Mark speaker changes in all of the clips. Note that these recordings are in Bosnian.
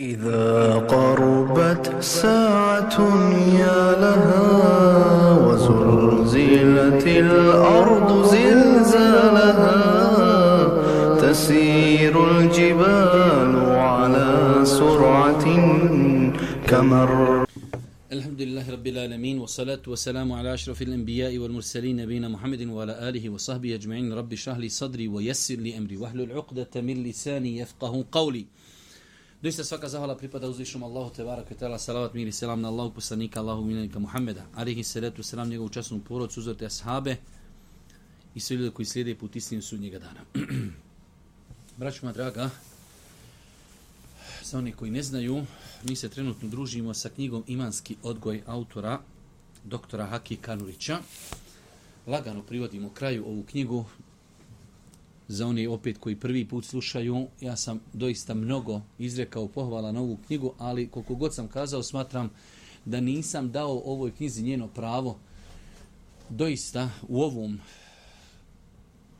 Speaker 1: إذا قربت ساعة يا لها وزلزلت الأرض زلزالها تسير الجبال على سرعة كمر
Speaker 2: الحمد لله رب العالمين والصلاة والسلام على أشرف الأنبياء والمرسلين نبينا محمد وعلى آله وصحبه أجمعين رب اشرح لي صدري ويسر لي أمري واحلل عقدة من لساني يفقه قولي Doista svaka zahvala pripada uzvišom Allahu te barak i tala salavat mir i selam na Allahu poslanika Allahu minanika Muhammeda. Alihi salatu selam njegovu časnu porod, suzvrte ashabe i svi ljudi koji slijede put istinu sudnjega dana. Braću ma draga, sa oni koji ne znaju, mi se trenutno družimo sa knjigom Imanski odgoj autora doktora Haki Kanurića. Lagano privodimo kraju ovu knjigu, za one opet koji prvi put slušaju, ja sam doista mnogo izrekao pohvala na ovu knjigu, ali koliko god sam kazao, smatram da nisam dao ovoj knjizi njeno pravo doista u ovom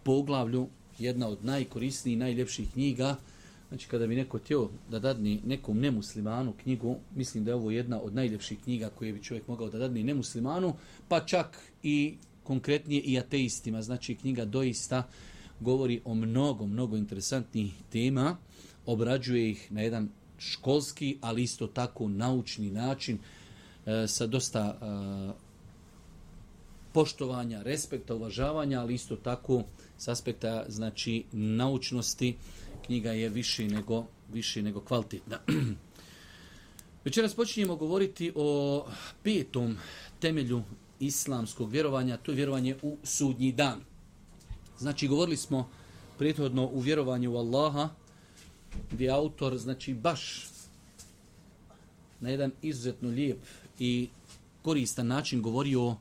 Speaker 2: poglavlju jedna od najkorisnijih i najljepših knjiga. Znači, kada bi neko tio da dadni nekom nemuslimanu knjigu, mislim da je ovo jedna od najljepših knjiga koje bi čovjek mogao da dadni nemuslimanu, pa čak i konkretnije i ateistima. Znači, knjiga doista uh, govori o mnogo, mnogo interesantnih tema, obrađuje ih na jedan školski, ali isto tako naučni način, e, sa dosta e, poštovanja, respekta, uvažavanja, ali isto tako s aspekta znači, naučnosti knjiga je više nego, više nego kvalitetna. Večeras počinjemo govoriti o petom temelju islamskog vjerovanja, to je vjerovanje u sudnji dan. Znači, govorili smo prethodno u vjerovanju u Allaha, gdje autor, znači, baš na jedan izuzetno lijep i koristan način govorio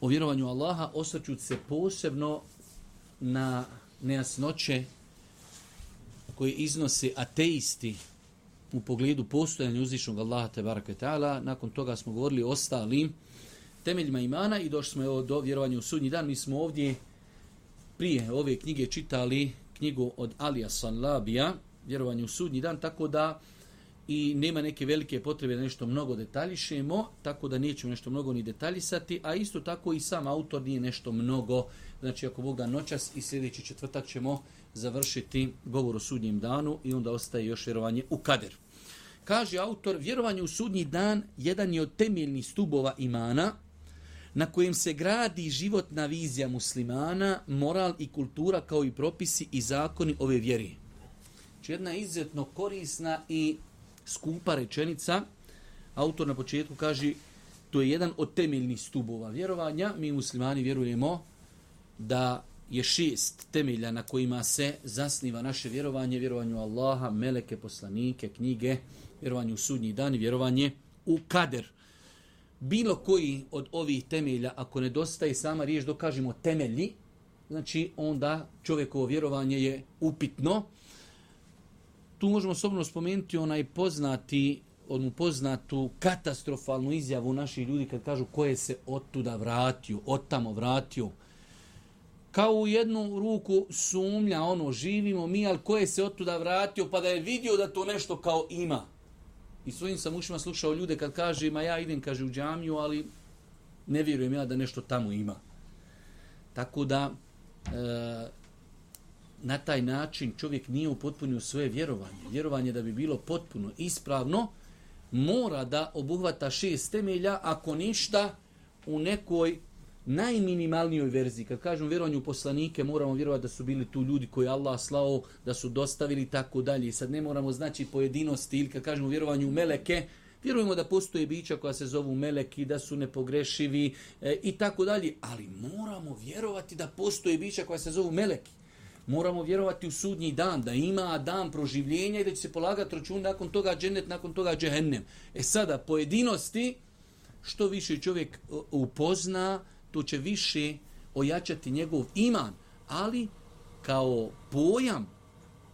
Speaker 2: o vjerovanju Allaha, osvrćući se posebno na nejasnoće koje iznose ateisti u pogledu postojanja uzvišnog Allaha te baraka ta'ala. Nakon toga smo govorili o ostalim temeljima imana i došli smo evo do vjerovanja u sudnji dan. Mi smo ovdje prije ove knjige čitali knjigu od Alija Sanlabija, vjerovanje u sudnji dan, tako da i nema neke velike potrebe da nešto mnogo detaljišemo, tako da nećemo nešto mnogo ni detaljisati, a isto tako i sam autor nije nešto mnogo, znači ako Bog da noćas i sljedeći četvrtak ćemo završiti govor o sudnjem danu i onda ostaje još vjerovanje u kader. Kaže autor, vjerovanje u sudnji dan jedan je od temeljnih stubova imana, na kojem se gradi životna vizija muslimana, moral i kultura kao i propisi i zakoni ove vjeri. Znači jedna izuzetno korisna i skupa rečenica. Autor na početku kaže to je jedan od temeljnih stubova vjerovanja. Mi muslimani vjerujemo da je šest temelja na kojima se zasniva naše vjerovanje, vjerovanju Allaha, meleke, poslanike, knjige, vjerovanju u sudnji dan i vjerovanje u kader bilo koji od ovih temelja, ako nedostaje sama riječ, dokažimo temelji, znači onda čovjekovo vjerovanje je upitno. Tu možemo osobno spomenuti onaj poznati, onu poznatu katastrofalnu izjavu naših ljudi kad kažu koje se otuda vratio, otamo vratio. Kao u jednu ruku sumlja, ono, živimo mi, ali koje se otuda vratio, pa da je vidio da to nešto kao ima i svojim sam ušima slušao ljude kad kaže, ma ja idem, kaže, u džamiju, ali ne vjerujem ja da nešto tamo ima. Tako da, e, na taj način čovjek nije upotpunio svoje vjerovanje. Vjerovanje da bi bilo potpuno ispravno, mora da obuhvata šest temelja, ako ništa, u nekoj najminimalnijoj verziji. Kad kažemo vjerovanju poslanike, moramo vjerovati da su bili tu ljudi koji Allah slao, da su dostavili tako dalje. I sad ne moramo znači pojedinosti ili kad kažemo vjerovanju meleke, vjerujemo da postoje bića koja se zovu meleki, da su nepogrešivi e, i tako dalje, ali moramo vjerovati da postoje bića koja se zovu meleki. Moramo vjerovati u sudnji dan, da ima dan proživljenja i da će se polagati račun nakon toga džennet, nakon toga džehennem. E sada, pojedinosti, što više čovjek upozna, uh, to će više ojačati njegov iman, ali kao pojam,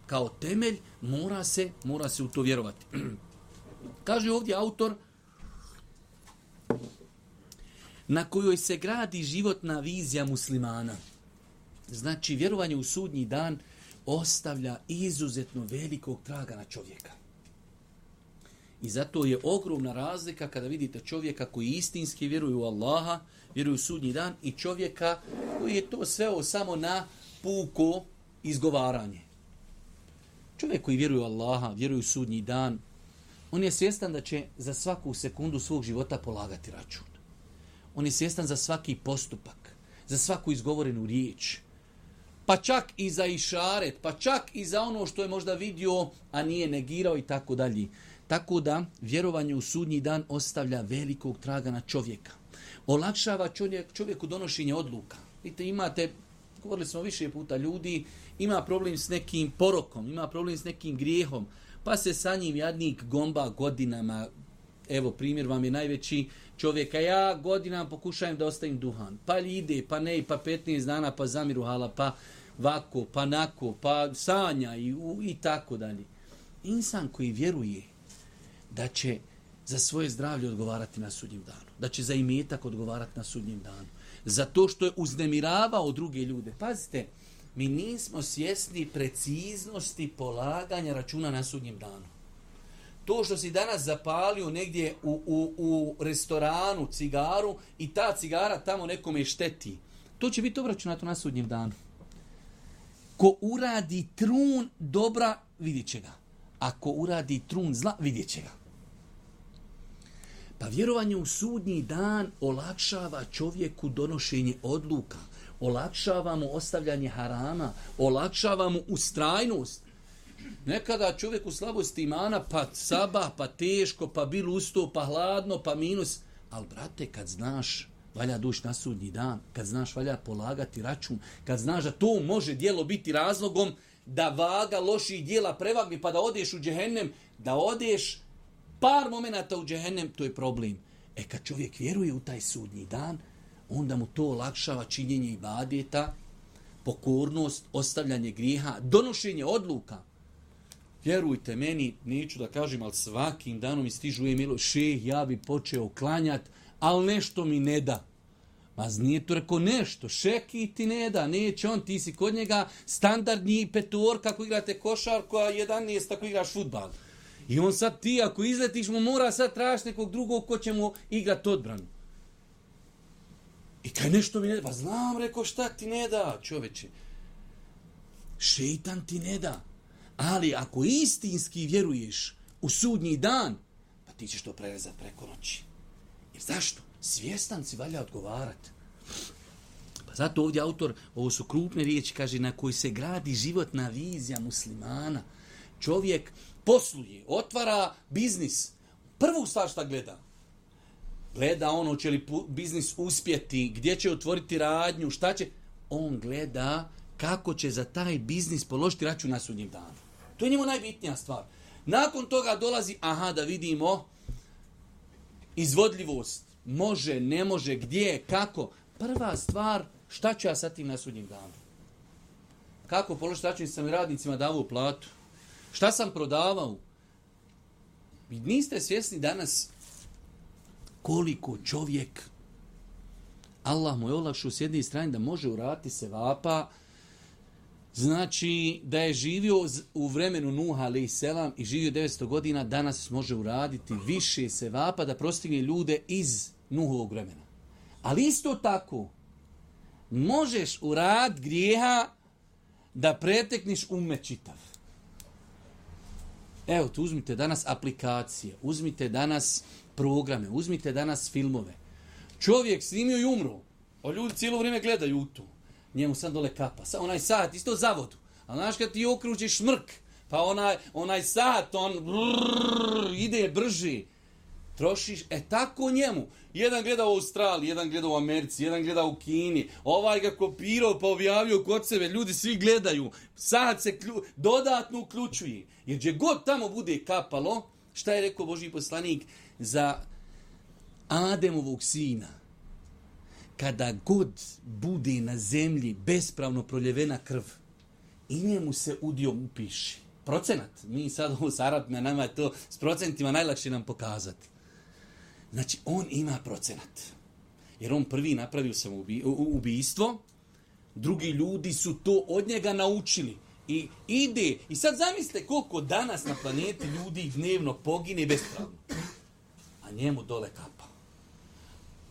Speaker 2: kao temelj, mora se, mora se u to vjerovati. Kaže ovdje autor, na kojoj se gradi životna vizija muslimana. Znači, vjerovanje u sudnji dan ostavlja izuzetno velikog traga na čovjeka. I zato je ogromna razlika kada vidite čovjeka koji istinski vjeruje u Allaha, vjeruju u sudnji dan i čovjeka koji je to sve samo na puko izgovaranje. Čovjek koji vjeruje u Allaha, vjeruje u sudnji dan, on je svjestan da će za svaku sekundu svog života polagati račun. On je svjestan za svaki postupak, za svaku izgovorenu riječ, pa čak i za išaret, pa čak i za ono što je možda vidio, a nije negirao i tako dalje. Tako da vjerovanje u sudnji dan ostavlja velikog traga na čovjeka olakšava čovjek, čovjeku donošenje odluka. Vidite, imate, govorili smo više puta, ljudi ima problem s nekim porokom, ima problem s nekim grijehom, pa se sa njim jadnik gomba godinama. Evo, primjer vam je najveći čovjeka. Ja godinama pokušajem da ostavim duhan. Pa ide, pa ne, pa 15 dana, pa zamiru hala, pa vako, pa nako, pa sanja i, u, i tako dalje. Insan koji vjeruje da će za svoje zdravlje odgovarati na sudnjem danu. Da će za imetak odgovarati na sudnjem danu. Za to što je uznemiravao druge ljude. Pazite, mi nismo svjesni preciznosti polaganja računa na sudnjem danu. To što si danas zapalio negdje u, u, u restoranu cigaru i ta cigara tamo nekome šteti, to će biti obračunato na sudnjem danu. Ko uradi trun dobra, vidjet će ga. Ako uradi trun zla, vidjet će ga. Pa vjerovanje u sudnji dan olakšava čovjeku donošenje odluka, olakšava mu ostavljanje harama, olakšava mu ustrajnost. Nekada čovjek u slabosti imana, pa saba, pa teško, pa bil usto, pa hladno, pa minus. Ali, brate, kad znaš, valja duš na sudnji dan, kad znaš, valja polagati račun, kad znaš da to može dijelo biti razlogom da vaga loših dijela prevagni, pa da odeš u džehennem, da odeš par momenta u džehennem, to je problem. E kad čovjek vjeruje u taj sudnji dan, onda mu to olakšava činjenje ibadeta, pokornost, ostavljanje griha, donošenje odluka. Vjerujte meni, neću da kažem, ali svakim danom mi stižu je milo, še, ja bi počeo klanjat, ali nešto mi ne da. Ma nije to rekao nešto, šeki ti ne da, neće on, ti si kod njega standardni petor kako igrate košarku, a jedan nije tako igraš futbal. I on sad ti, ako izletiš mu, mora sad tražiti nekog drugog ko će mu igrat odbranu. I kaj nešto mi ne da? Pa znam, rekao, šta ti ne da, čoveče? Šeitan ti ne da. Ali ako istinski vjeruješ u sudnji dan, pa ti ćeš to prelezat preko noći. Jer zašto? Svjestan si valja odgovarat. Pa zato ovdje autor, ovo su krupne riječi, kaže, na koji se gradi životna vizija muslimana. Muslimana čovjek posluje, otvara biznis, prvu stvar šta gleda, gleda ono će li biznis uspjeti, gdje će otvoriti radnju, šta će, on gleda kako će za taj biznis položiti račun na sudnjim danu. To je njemu najbitnija stvar. Nakon toga dolazi, aha, da vidimo izvodljivost, može, ne može, gdje, kako. Prva stvar, šta ću ja sa tim na sudnjim danu? Kako položiti račun sa radnicima davu platu? Šta sam prodavao? Vi niste svjesni danas koliko čovjek Allah mu je olakšao s jedne strane da može urati se vapa, znači da je živio u vremenu Nuha ali i Selam i živio 900 godina, danas može uraditi više se vapa da prostigne ljude iz Nuhovog vremena. Ali isto tako, možeš urat grijeha da pretekniš ume čitav. Evo tu uzmite danas aplikacije, uzmite danas programe, uzmite danas filmove. Čovjek snimio i umro. O ljudi cijelo vrijeme gledaju u to. Njemu sam dole kapa. Sa, onaj sat, isto zavodu. Ali znaš kad ti okružiš smrk, pa onaj, onaj sat, on brrr, ide brži trošiš, e tako njemu. Jedan gleda u Australiji, jedan gleda u Americi, jedan gleda u Kini, ovaj ga kopirao pa objavio kod sebe, ljudi svi gledaju, sad se klju, dodatno uključuje. Jer gdje god tamo bude kapalo, šta je rekao Boži poslanik za Ademovog sina? Kada god bude na zemlji bespravno proljevena krv, i njemu se udio upiši. Procenat, mi sad u Saratme, nama je to s procentima najlakše nam pokazati. Znači, on ima procenat. Jer on prvi napravio sam ubi, u, ubijstvo, drugi ljudi su to od njega naučili. I ide, i sad zamislite koliko danas na planeti ljudi dnevno pogine bespravno. A njemu dole kapa.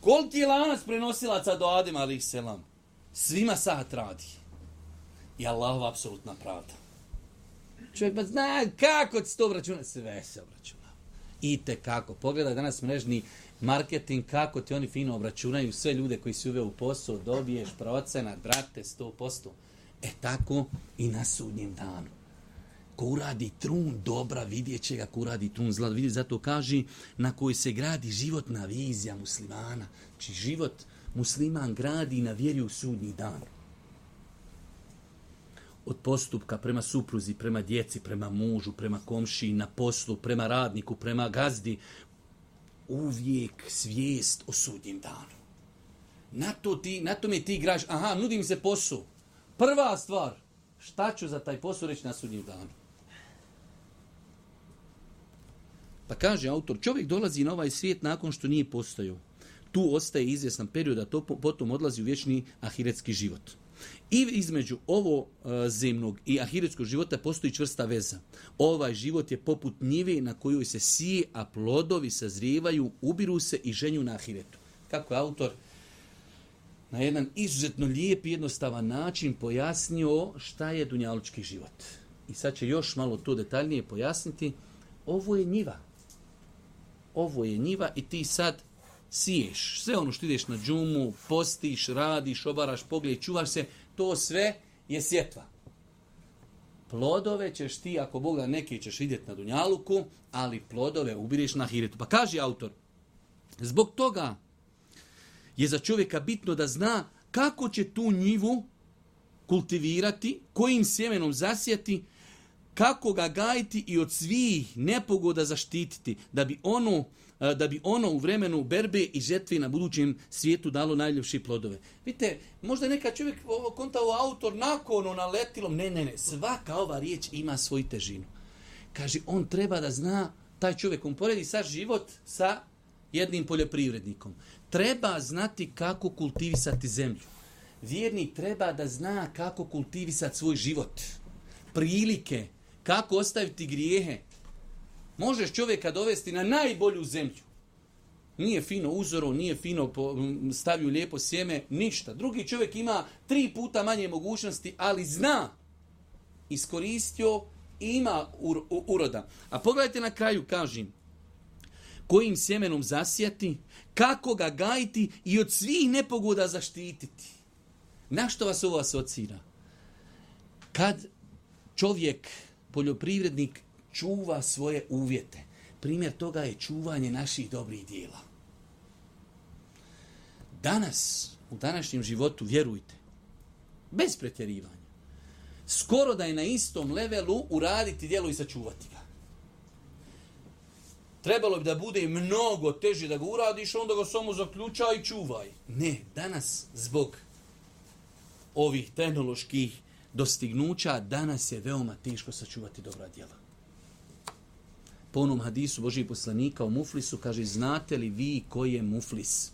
Speaker 2: Koliki je lanas prenosilaca do Adem, ali ih selam. Svima sad radi. I Allahova apsolutna pravda. Čovjek, pa zna kako ti se to vraćuna? Sve se vraćuna i te kako. Pogledaj danas mrežni marketing, kako ti oni fino obračunaju sve ljude koji si uveo u posao, dobiješ procenat, brate, 100%. E tako i na sudnjem danu. Ko uradi trun dobra, vidjet će ga ko uradi trun zla. Vidjet, zato kaže na koji se gradi životna vizija muslimana. Či život musliman gradi na vjeri u sudnji dan od postupka prema supruzi, prema djeci, prema mužu, prema komši, na poslu, prema radniku, prema gazdi, uvijek svijest o sudnjem danu. Na to, ti, na to mi ti graš, aha, nudim se posu. Prva stvar, šta ću za taj posu reći na sudnjem danu? Pa kaže autor, čovjek dolazi na ovaj svijet nakon što nije postojao. Tu ostaje izvjesan period, a to potom odlazi u vječni ahiretski život. I između ovo e, zemnog i ahiretskog života postoji čvrsta veza. Ovaj život je poput njive na kojoj se sije, a plodovi sazrijevaju, ubiru se i ženju na ahiretu. Kako je autor na jedan izuzetno lijep i jednostavan način pojasnio šta je dunjalučki život. I sad će još malo to detaljnije pojasniti. Ovo je njiva. Ovo je njiva i ti sad siješ. Sve ono što ideš na džumu, postiš, radiš, obaraš, pogled, čuvaš se, to sve je sjetva. Plodove ćeš ti, ako Bog da neke, ćeš vidjeti na Dunjaluku, ali plodove ubiriš na Hiretu. Pa kaže autor, zbog toga je za čovjeka bitno da zna kako će tu njivu kultivirati, kojim sjemenom zasijati, kako ga gajiti i od svih nepogoda zaštititi da bi ono e, da bi ono u vremenu berbe i žetve na budućem svijetu dalo najljepši plodove. Vidite, možda neka čovjek ovo konta u autor nakon ono naletilo, ne, ne, ne, svaka ova riječ ima svoju težinu. Kaže, on treba da zna, taj čovjek, on poredi sa život sa jednim poljoprivrednikom. Treba znati kako kultivisati zemlju. Vjernik treba da zna kako kultivisati svoj život. Prilike, Kako ostaviti grijehe? Možeš čovjeka dovesti na najbolju zemlju. Nije fino uzoro, nije fino stavio lijepo sjeme, ništa. Drugi čovjek ima tri puta manje mogućnosti, ali zna, iskoristio, ima ur, uroda. A pogledajte na kraju, kažem, kojim sjemenom zasijati, kako ga gajiti i od svih nepogoda zaštititi. Na što vas ovo asocira? Kad čovjek poljoprivrednik čuva svoje uvjete. Primjer toga je čuvanje naših dobrih dijela. Danas, u današnjem životu, vjerujte, bez pretjerivanja, skoro da je na istom levelu uraditi dijelo i sačuvati ga. Trebalo bi da bude mnogo teže da ga uradiš, onda ga samo zaključaj i čuvaj. Ne, danas, zbog ovih tehnoloških dostignuća, danas je veoma teško sačuvati dobra djela. Po onom hadisu Božih poslanika o muflisu, kaže, znate li vi koji je muflis?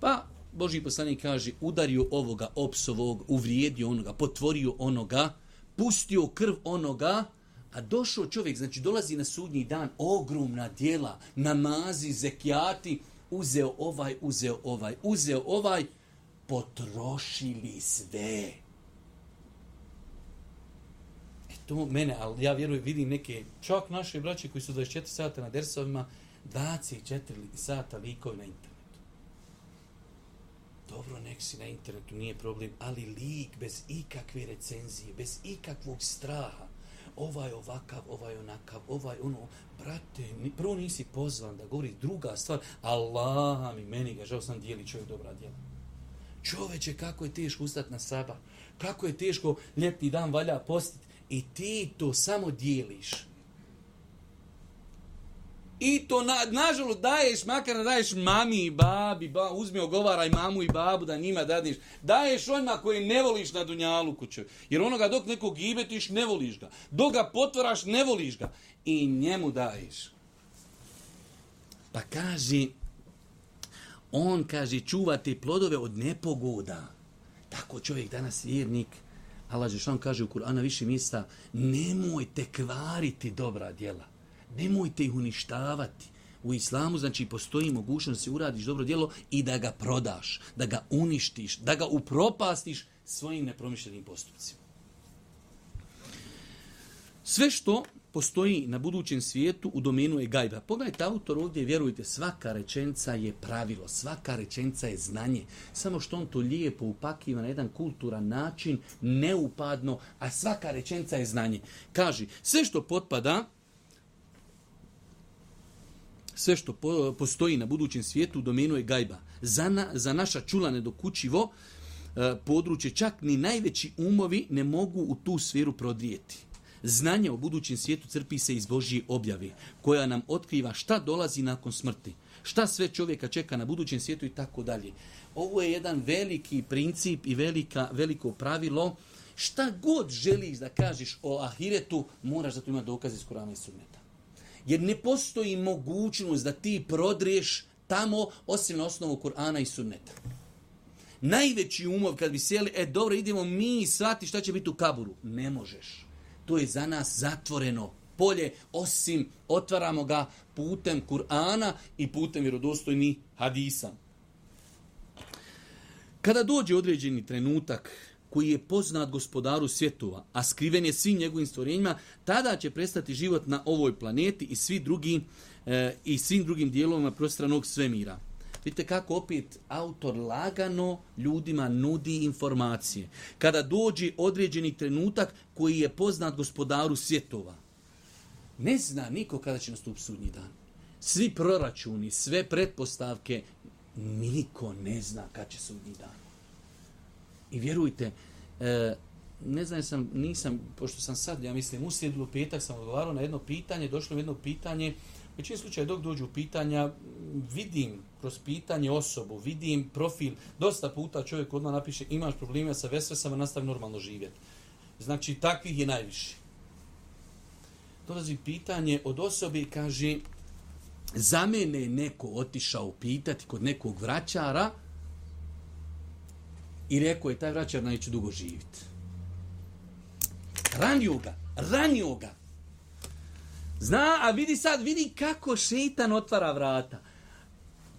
Speaker 2: Pa, Božji poslanik kaže, udario ovoga, opsovog, uvrijedio onoga, potvorio onoga, pustio krv onoga, a došao čovjek, znači dolazi na sudnji dan, ogromna dijela, namazi, zekijati, uzeo ovaj, uzeo ovaj, uzeo ovaj, potrošili sve to mene, ali ja vjerujem, vidim neke, čak naše braće koji su 24 sata na dersovima, 24 sata likove na internetu. Dobro, nek si na internetu, nije problem, ali lik bez ikakve recenzije, bez ikakvog straha, ovaj ovakav, ovaj onakav, ovaj ono, brate, ni, prvo nisi pozvan da govori druga stvar, Allah mi meni ga žao sam dijeli čovjek dobra djela. Čoveče, kako je teško ustati na saba, kako je teško ljetni dan valja postiti, I ti to samo dijeliš. I to, na, nažalost, daješ, makar daješ mami i babi, ba, uzmi, ogovaraj mamu i babu da njima dadiš. Daješ onima koje ne voliš na dunjalu kuće. Jer onoga dok nekog gibetiš, ne voliš ga. Dok ga potvoraš, ne voliš ga. I njemu daješ. Pa kaže, on kaže, čuvati plodove od nepogoda. Tako čovjek danas vjernik, Allah Žešan kaže u Kur'ana više mjesta, nemojte kvariti dobra djela, nemojte ih uništavati. U islamu znači postoji mogućnost da si uradiš dobro djelo i da ga prodaš, da ga uništiš, da ga upropastiš svojim nepromišljenim postupcima. Sve što postoji na budućem svijetu u domenu je gajba. Pogledajte, autor ovdje, vjerujte, svaka rečenca je pravilo, svaka rečenca je znanje. Samo što on to lijepo upakiva na jedan kulturan način, neupadno, a svaka rečenca je znanje. Kaži, sve što potpada, sve što po, postoji na budućem svijetu u domenu je gajba. Za, na, za naša čula nedokučivo, eh, područje, čak ni najveći umovi ne mogu u tu sferu prodrijeti. Znanje o budućem svijetu crpi se iz Božije objave, koja nam otkriva šta dolazi nakon smrti, šta sve čovjeka čeka na budućem svijetu i tako dalje. Ovo je jedan veliki princip i velika, veliko pravilo. Šta god želiš da kažeš o ahiretu, moraš da to ima dokaze iz Kurana i Sunneta. Jer ne postoji mogućnost da ti prodriješ tamo, osim na osnovu Kur'ana i Sunneta. Najveći umov kad bi sjeli, e dobro, idemo mi shvati šta će biti u kaburu. Ne možeš to je za nas zatvoreno polje, osim otvaramo ga putem Kur'ana i putem vjerodostojni hadisa. Kada dođe određeni trenutak koji je poznat gospodaru svjetova, a skriven je svim njegovim stvorenjima, tada će prestati život na ovoj planeti i svi drugi e, i svim drugim dijelovima prostranog svemira. Vidite kako opet autor lagano ljudima nudi informacije. Kada dođe određeni trenutak koji je poznat gospodaru svjetova, ne zna niko kada će nastup sudnji dan. Svi proračuni, sve pretpostavke, niko ne zna kada će sudnji dan. I vjerujte, e, ne znam, sam, nisam, pošto sam sad, ja mislim, u sljedilu petak sam odgovarao na jedno pitanje, došlo mi jedno pitanje, većin slučaj dok dođu pitanja, vidim kroz pitanje osobu, vidim profil, dosta puta čovjek odmah napiše imaš probleme sa vesvesama, nastavi normalno živjeti. Znači, takvih je najviše. Dolazi pitanje od osobe i kaže za mene je neko otišao pitati kod nekog vraćara i rekao je taj vraćar neće dugo živjeti. Ranio ga, ranio ga. Zna, a vidi sad, vidi kako šeitan otvara vrata.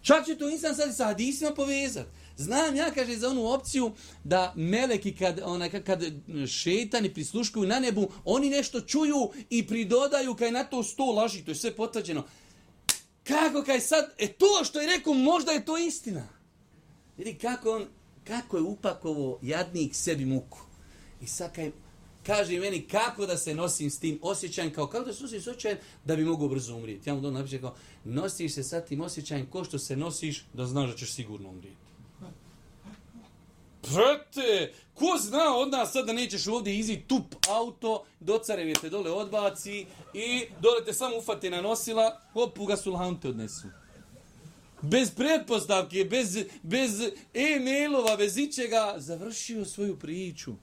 Speaker 2: Čak će to insan sad sa hadisima povezati. Znam ja, kaže, za onu opciju da meleki kad, onaj, kad šetani prisluškuju na nebu, oni nešto čuju i pridodaju kaj na to sto laži, to je sve potvrđeno. Kako kaj sad, e to što je rekao, možda je to istina. Vidi kako on, kako je upakovo jadnik sebi muku. I sad kaj, kaže meni kako da se nosim s tim osjećajem, kao kako da se nosim s osjećajem da bi mogu brzo umrijeti. Ja mu dono napiše kao, nosiš se sa tim osjećajem ko što se nosiš da znaš da ćeš sigurno umrijeti. Prete, ko zna od nas sad da nećeš ovdje izi tup auto, docarevi te dole odbaci i dole te samo ufate na nosila, hop, ugasu lahante odnesu. Bez pretpostavke, bez, bez e-mailova, bez ičega, završio svoju priču.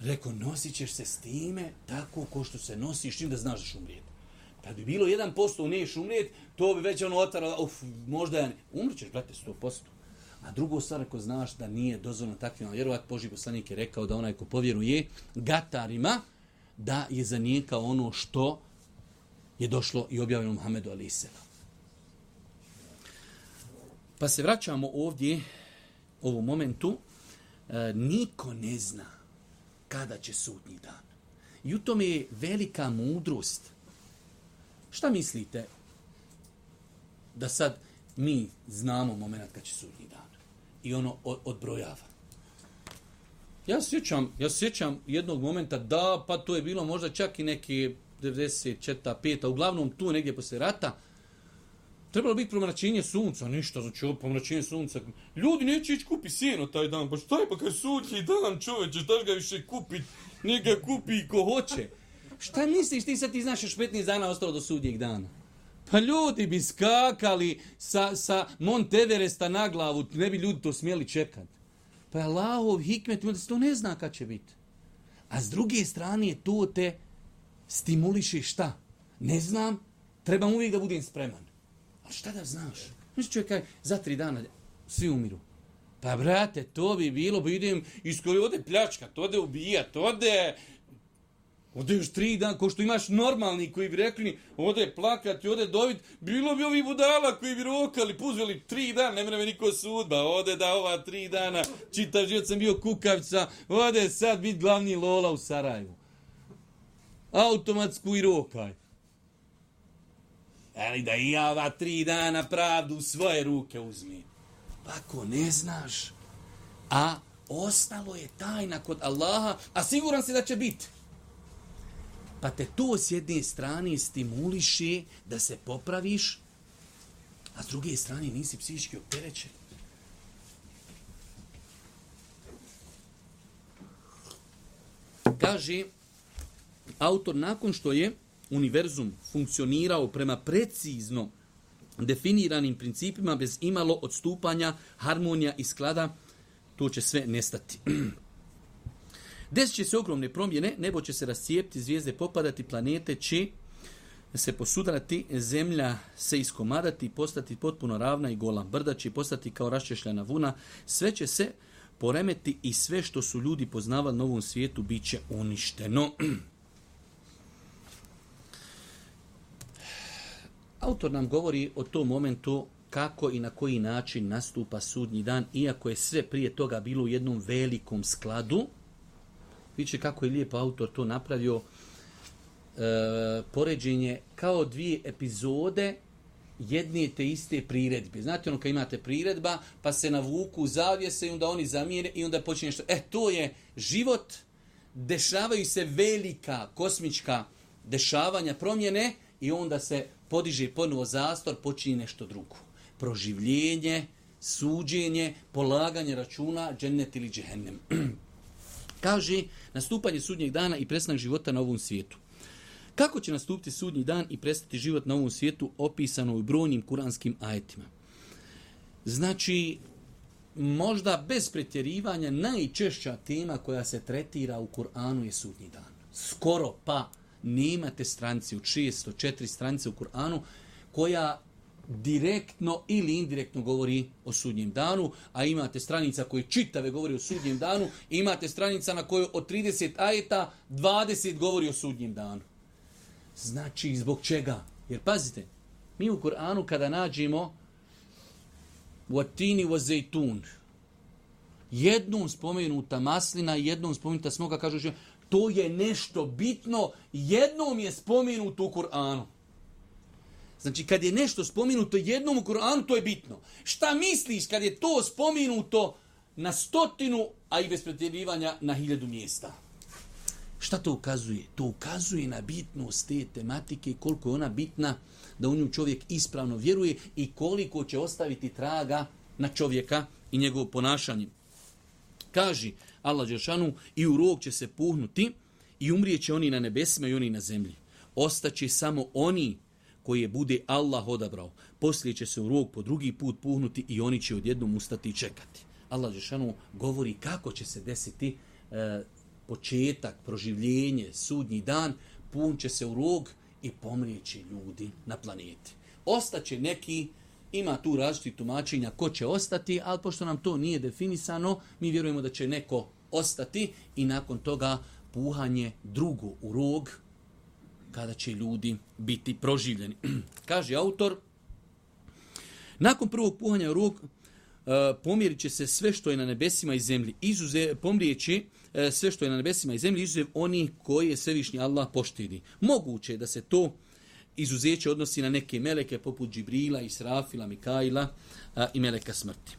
Speaker 2: Rekao, nosit ćeš se s time tako ko što se nosiš, čim da znaš da umrijeti. Kad bi bilo 1% u neš umrijeti, to bi već ono otaralo, uf, možda ja ne. Umrćeš, brate, 100%. A drugo stvar, ako znaš da nije dozvoljno takvima vjerovati, Boži poslanik je rekao da onaj ko povjeruje gatarima, da je zanijekao ono što je došlo i objavljeno Muhammedu Ali Isela. Pa se vraćamo ovdje, ovom momentu, e, niko ne zna kada će sudnji dan. I u tome je velika mudrost. Šta mislite da sad mi znamo moment kad će sudnji dan? I ono odbrojava. Ja sjećam, ja sjećam jednog momenta da, pa to je bilo možda čak i neke 94. 5. uglavnom tu negdje posle rata, trebalo biti promračenje sunca, ništa, znači ovo promračenje sunca. Ljudi neće ići kupi sjeno taj dan, pa šta je, pa kaj sudnji dan čoveče, šta ga više kupit, njega kupi ko hoće. Šta misliš ti sad ti znaš još 15 dana ostalo do sudnjeg dana? Pa ljudi bi skakali sa, sa Monteveresta na glavu, ne bi ljudi to smjeli čekat. Pa je Allahov hikmet, ima to ne zna kad će biti. A s druge strane je to te stimuliše šta? Ne znam, trebam uvijek da budem spreman. Šta da znaš? Znaš čovjek kaj, za tri dana svi umiru. Pa brate, to bi bilo, bo pa idem iz koje ode pljačka, to ode ubija, to ode... Ode još tri dana, ko što imaš normalni koji bi rekli, ode plakat i ode dovit, bilo bi ovi budala koji bi rokali, puzveli tri dana, ne mre me niko sudba, ode da ova tri dana, čitav život sam bio kukavica, ode sad bit glavni lola u Sarajevu. Automatsku i rokaj. Eli da i ja ova tri dana pravdu u svoje ruke uzmi. Ako pa ne znaš, a ostalo je tajna kod Allaha, a siguran si da će biti. Pa te to s jedne strane stimuliše da se popraviš, a s druge strane nisi psihički opterećen. Kaže autor nakon što je univerzum funkcionirao prema precizno definiranim principima bez imalo odstupanja, harmonija i sklada, to će sve nestati. Desit će se ogromne promjene, nebo će se rascijepti, zvijezde popadati, planete će se posudrati, zemlja se iskomadati, postati potpuno ravna i gola, brda će postati kao raščešljana vuna, sve će se poremeti i sve što su ljudi poznavali na ovom svijetu bit će uništeno. Autor nam govori o tom momentu kako i na koji način nastupa sudnji dan, iako je sve prije toga bilo u jednom velikom skladu. Vidite kako je lijepo autor to napravio. E, poređenje kao dvije epizode jedne te iste priredbe. Znate ono kad imate priredba, pa se navuku zavijese i onda oni zamire i onda počinje što... E, to je život. Dešavaju se velika kosmička dešavanja promjene i onda se podiže ponovo zastor, počinje nešto drugo. Proživljenje, suđenje, polaganje računa, džennet ili džehennem. Kaže, nastupanje sudnjeg dana i prestanak života na ovom svijetu. Kako će nastupiti sudnji dan i prestati život na ovom svijetu opisano u brojnim kuranskim ajetima? Znači, možda bez pretjerivanja najčešća tema koja se tretira u Kur'anu je sudnji dan. Skoro pa nemate stranice u često četiri stranice u Kur'anu koja direktno ili indirektno govori o sudnjem danu, a imate stranica koji čitave govori o sudnjem danu, imate stranica na kojoj od 30 ajeta 20 govori o sudnjem danu. Znači, zbog čega? Jer pazite, mi u Kur'anu kada nađemo Watini wa zaytun, jednom spomenuta maslina, jednom spomenuta smoga, kažu što To je nešto bitno, jednom je spomenuto u Kur'anu. Znači, kad je nešto spomenuto jednom u Kur'anu, to je bitno. Šta misliš kad je to spomenuto na stotinu, a i bez pretjerivanja na hiljadu mjesta? Šta to ukazuje? To ukazuje na bitnost te tematike, koliko je ona bitna da u nju čovjek ispravno vjeruje i koliko će ostaviti traga na čovjeka i njegovo ponašanje. Kaži, Allah Đeršanu i u rog će se puhnuti i umrijeće oni na nebesima i oni na zemlji. Ostaće samo oni koji je bude Allah odabrao. Poslije će se u rog po drugi put puhnuti i oni će odjednom ustati i čekati. Allah Đeršanu govori kako će se desiti e, početak, proživljenje, sudnji dan, pun će se u rog i pomrijeće ljudi na planeti. Ostaće neki Ima tu različiti tumačenja ko će ostati, ali pošto nam to nije definisano, mi vjerujemo da će neko ostati i nakon toga puhanje drugo u rog kada će ljudi biti proživljeni. Kaže autor, nakon prvog puhanja u rog e, pomjerit će se sve što je na nebesima i zemlji, izuze, pomrijeći e, sve što je na nebesima i zemlji, izuzev oni koji je svevišnji Allah poštidi. Moguće je da se to izuzeće odnosi na neke meleke poput Džibrila, Israfila, Mikaila e, i meleka smrti.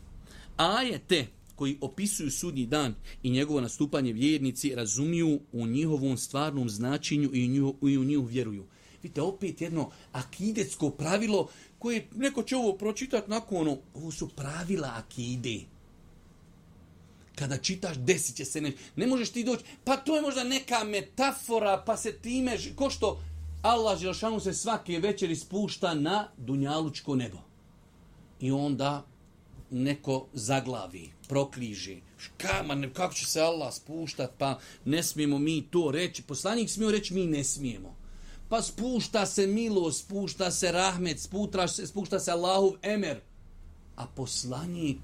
Speaker 2: Ajete koji opisuju sudnji dan i njegovo nastupanje vjernici razumiju u njihovom stvarnom značenju i u nju, i u nju vjeruju. Vidite, opet jedno akidetsko pravilo koje neko će ovo pročitati nakon ono, ovo su pravila akide. Kada čitaš, desit će se nešto. Ne možeš ti doći, pa to je možda neka metafora, pa se time, ko što Allah Želšanu se svake večeri spušta na dunjalučko nebo. I onda neko zaglavi prokliže. Kama, ne, kako će se Allah spuštat, pa ne smijemo mi to reći. Poslanik smio reći, mi ne smijemo. Pa spušta se milost, spušta se rahmet, spušta se, spušta se Allahov emer. A poslanik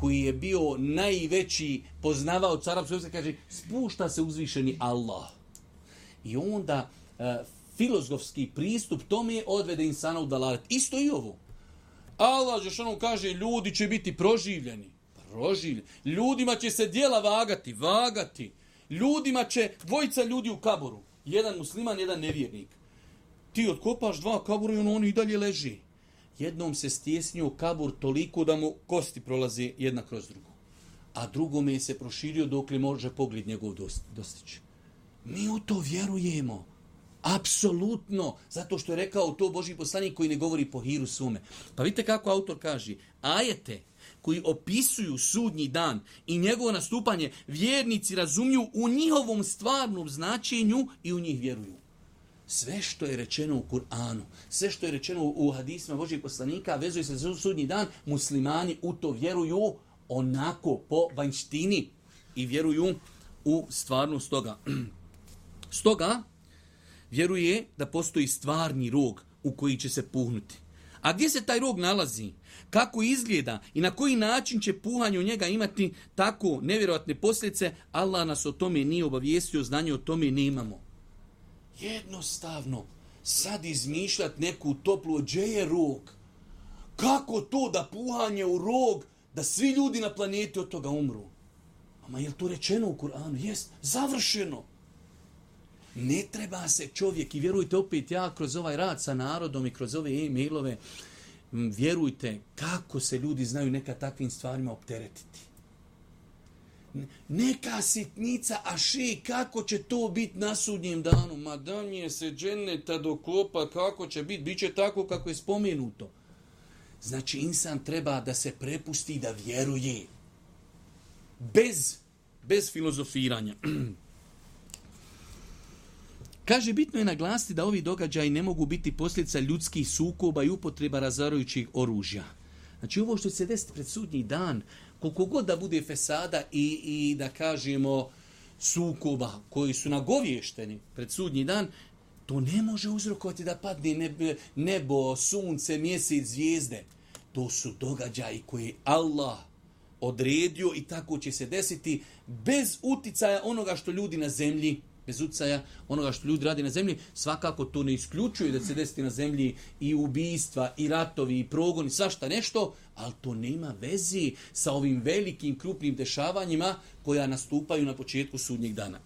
Speaker 2: koji je bio najveći poznavao od carapskog se kaže, spušta se uzvišeni Allah. I onda e, filozofski pristup tome odvede insana u dalaret. Isto i ovo. Allah, Žešanom kaže, ljudi će biti proživljeni proživljen. Ljudima će se dijela vagati, vagati. Ljudima će, dvojica ljudi u kaboru, jedan musliman, jedan nevjernik. Ti otkopaš dva kabura i on, on i dalje leži. Jednom se stjesnio kabur toliko da mu kosti prolaze jedna kroz drugu. A drugome je se proširio dok li može pogled njegov dostići. Mi u to vjerujemo. Apsolutno. Zato što je rekao to Boži poslanik koji ne govori po hiru sume. Pa vidite kako autor kaže. Ajete, koji opisuju sudnji dan i njegovo nastupanje, vjernici razumiju u njihovom stvarnom značenju i u njih vjeruju. Sve što je rečeno u Kur'anu, sve što je rečeno u hadisima Božih poslanika, vezuje se za sudnji dan, muslimani u to vjeruju onako po vanjštini i vjeruju u stvarnost toga. Stoga, vjeruje da postoji stvarni rog u koji će se puhnuti. A gdje se taj rog nalazi? Kako izgleda i na koji način će puhanje u njega imati tako nevjerojatne posljedice? Allah nas o tome nije obavijestio, znanje o tome ne imamo. Jednostavno, sad izmišljati neku toplu odžeje rog. Kako to da puhanje u rog, da svi ljudi na planeti od toga umru? Ma je li to rečeno u Kur'anu? Jest, završeno. Ne treba se čovjek, i vjerujte opet ja, kroz ovaj rad sa narodom i kroz ove e-mailove, vjerujte kako se ljudi znaju neka takvim stvarima opteretiti. Neka sitnica, a še, kako će to biti na sudnjem danu? Ma da nije se dženeta do kopa, kako će biti? Biće tako kako je spomenuto. Znači, insan treba da se prepusti da vjeruje. Bez, bez filozofiranja. Kaže, bitno je naglasiti da ovi događaji ne mogu biti posljedica ljudskih sukoba i upotreba razvarujućih oružja. Znači, ovo što se desiti pred sudnji dan, koliko god da bude fesada i, i da kažemo sukoba koji su nagovješteni pred sudnji dan, to ne može uzrokovati da padne nebo, sunce, mjesec, zvijezde. To su događaji koje Allah odredio i tako će se desiti bez uticaja onoga što ljudi na zemlji bez utjecaja onoga što ljudi radi na zemlji, svakako to ne isključuje da se desiti na zemlji i ubijstva, i ratovi, i progoni, svašta nešto, ali to nema vezi sa ovim velikim, krupnim dešavanjima koja nastupaju na početku sudnjeg dana.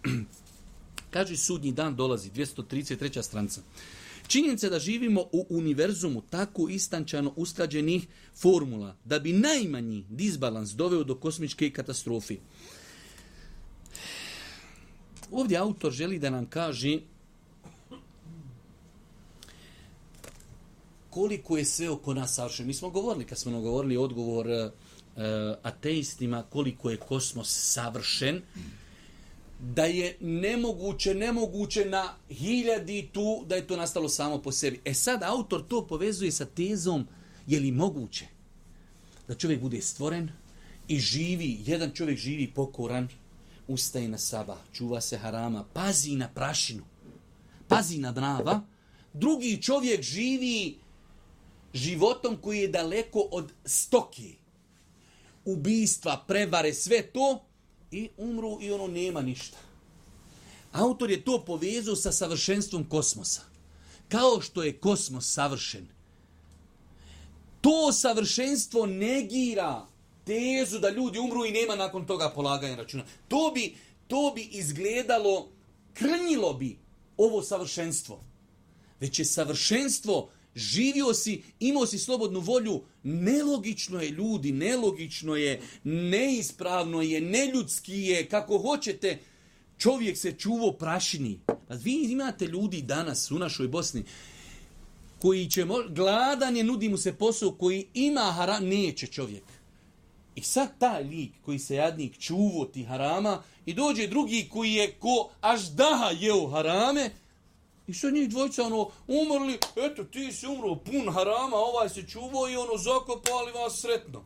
Speaker 2: Kaže, sudnji dan dolazi, 233. stranca. Činjenica da živimo u univerzumu tako istančano usklađenih formula da bi najmanji disbalans doveo do kosmičke katastrofi. Ovdje autor želi da nam kaže koliko je sve oko nas savršeno. Mi smo govorili, kad smo govorili odgovor eh, eh, ateistima, koliko je kosmos savršen, da je nemoguće, nemoguće na hiljadi tu, da je to nastalo samo po sebi. E sad, autor to povezuje sa tezom, je li moguće da čovjek bude stvoren i živi, jedan čovjek živi pokoran, ustaje na saba, čuva se harama, pazi na prašinu, pazi na brava, drugi čovjek živi životom koji je daleko od stoki. Ubijstva, prevare, sve to i umru i ono nema ništa. Autor je to povezao sa savršenstvom kosmosa. Kao što je kosmos savršen, to savršenstvo negira tezu da ljudi umru i nema nakon toga polaganja računa. To bi, to bi izgledalo, krnjilo bi ovo savršenstvo. Već je savršenstvo, živio si, imao si slobodnu volju, nelogično je ljudi, nelogično je, neispravno je, neljudski je, kako hoćete, čovjek se čuvo prašini. Pa vi imate ljudi danas u našoj Bosni, koji će, gladan je, nudi mu se posao, koji ima haram, neće čovjek. I sad taj lik koji se jadnik čuvo ti harama i dođe drugi koji je ko aš daha jeo harame i što njih dvojica ono umrli, eto ti si umro pun harama, ovaj se čuvo i ono zakopo, ali vas sretno.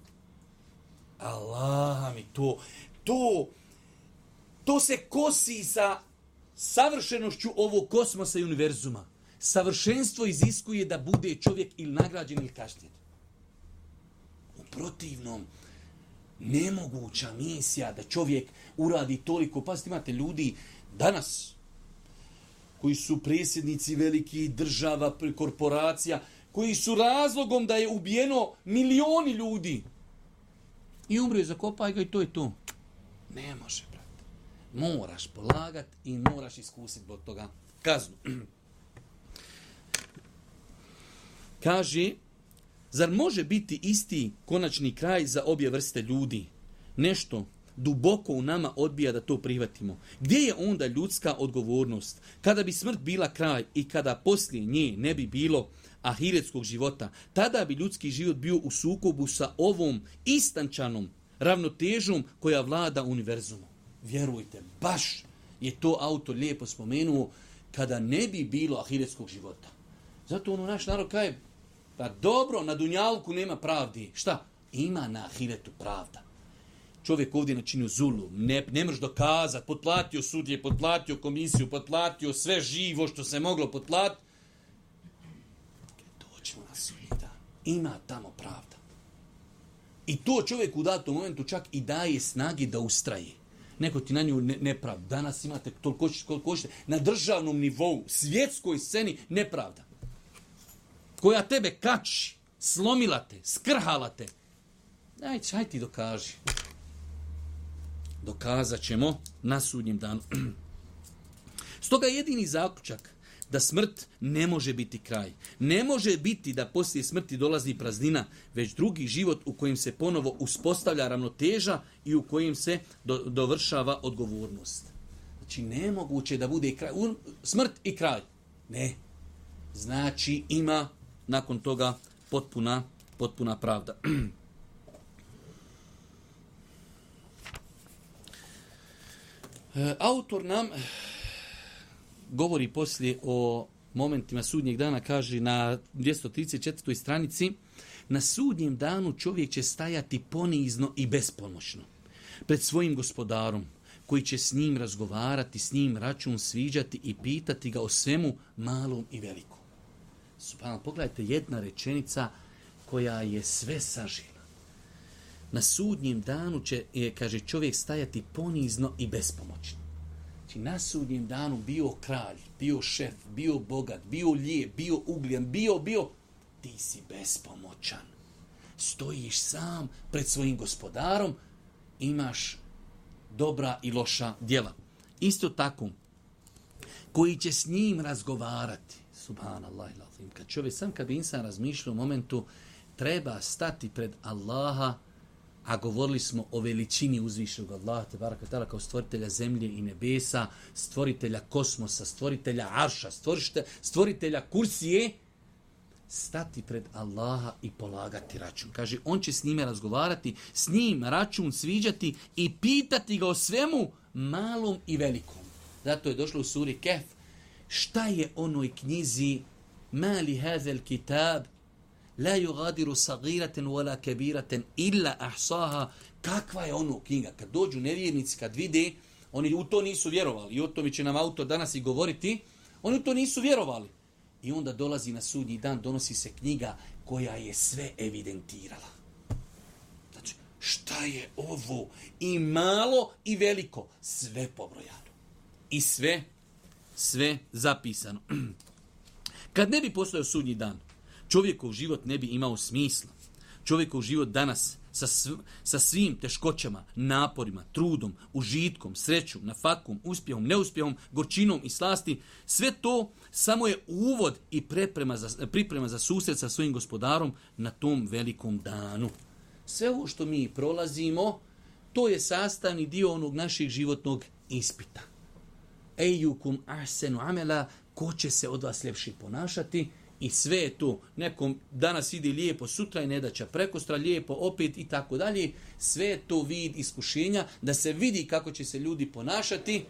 Speaker 2: Allah mi to, to, to se kosi sa savršenošću ovog kosmosa i univerzuma. Savršenstvo iziskuje da bude čovjek ili nagrađen ili kaštjen. U protivnom, nemoguća misija da čovjek uradi toliko. Pazite, imate ljudi danas koji su presjednici veliki država, korporacija, koji su razlogom da je ubijeno milioni ljudi. I umri zakopaj ga i to je to. Ne može, brat. Moraš polagat i moraš iskusiti od toga kaznu. Kaže, Zar može biti isti konačni kraj za obje vrste ljudi? Nešto duboko u nama odbija da to prihvatimo. Gdje je onda ljudska odgovornost? Kada bi smrt bila kraj i kada poslije nje ne bi bilo ahiretskog života, tada bi ljudski život bio u sukobu sa ovom istančanom ravnotežom koja vlada univerzumu. Vjerujte, baš je to autor lijepo spomenuo kada ne bi bilo ahiretskog života. Zato ono naš narod kaje, Pa dobro, na dunjalku nema pravdi. Šta? Ima na ahiretu pravda. Čovjek ovdje načinio zulu, ne, ne možeš dokazati, potplatio sudje, potplatio komisiju, potplatio sve živo što se moglo potplatiti. Doćemo na sudnjita. Ima tamo pravda. I to čovjek u datom momentu čak i daje snagi da ustraje. Neko ti na nju nepravda. Danas imate toliko hoćete, koliko hoćete. Na državnom nivou, svjetskoj sceni, nepravda koja tebe kači, slomila te, skrhala te, daj, čaj ti dokaži. Dokazat ćemo na sudnjem danu. Stoga jedini zaključak da smrt ne može biti kraj. Ne može biti da poslije smrti dolazi praznina, već drugi život u kojem se ponovo uspostavlja ravnoteža i u kojem se do, dovršava odgovornost. Znači, nemoguće da bude kraj. smrt i kraj. Ne. Znači, ima nakon toga potpuna, potpuna pravda. E, autor nam govori poslije o momentima sudnjeg dana, kaže na 234. stranici, na sudnjem danu čovjek će stajati ponizno i bespomoćno pred svojim gospodarom koji će s njim razgovarati, s njim račun sviđati i pitati ga o svemu malom i velikom. Subhan, pogledajte, jedna rečenica koja je sve sažila. Na sudnjem danu će, je, kaže, čovjek stajati ponizno i bespomoćno. Znači, na sudnjem danu bio kralj, bio šef, bio bogat, bio lije, bio ugljen, bio, bio, ti si bespomoćan. Stojiš sam pred svojim gospodarom, imaš dobra i loša djela. Isto tako, koji će s njim razgovarati, Subhanallah il azim. Kad čovjek sam, kad bi insan razmišljao u momentu, treba stati pred Allaha, a govorili smo o veličini uzvišnog Allaha, te baraka tala, kao stvoritelja zemlje i nebesa, stvoritelja kosmosa, stvoritelja arša, stvorište, stvoritelja kursije, stati pred Allaha i polagati račun. Kaže, on će s njime razgovarati, s njim račun sviđati i pitati ga o svemu malom i velikom. Zato je došlo u suri Kef, šta je onoj knjizi mali hazel kitab la yugadiru sagiraten wala kabiraten illa ahsaha kakva je ono knjiga kad dođu nevjernici kad vide oni u to nisu vjerovali i o tome će nam auto danas i govoriti oni u to nisu vjerovali i onda dolazi na sudnji dan donosi se knjiga koja je sve evidentirala znači šta je ovo i malo i veliko sve pobrojano i sve sve zapisano. Kad ne bi postojao sudnji dan, čovjekov život ne bi imao smisla. Čovjekov život danas sa, sv sa svim teškoćama, naporima, trudom, užitkom, srećom, nafakom, uspjehom, neuspjehom, gorčinom i slasti, sve to samo je uvod i preprema za, priprema za susret sa svojim gospodarom na tom velikom danu. Sve ovo što mi prolazimo, to je sastavni dio onog naših životnog ispita ejukum ahsenu amela, ko će se od vas ljepši ponašati, i sve je tu, nekom danas ide lijepo, sutra i nedaća prekostra, lijepo, opet i tako dalje, sve je to vid iskušenja, da se vidi kako će se ljudi ponašati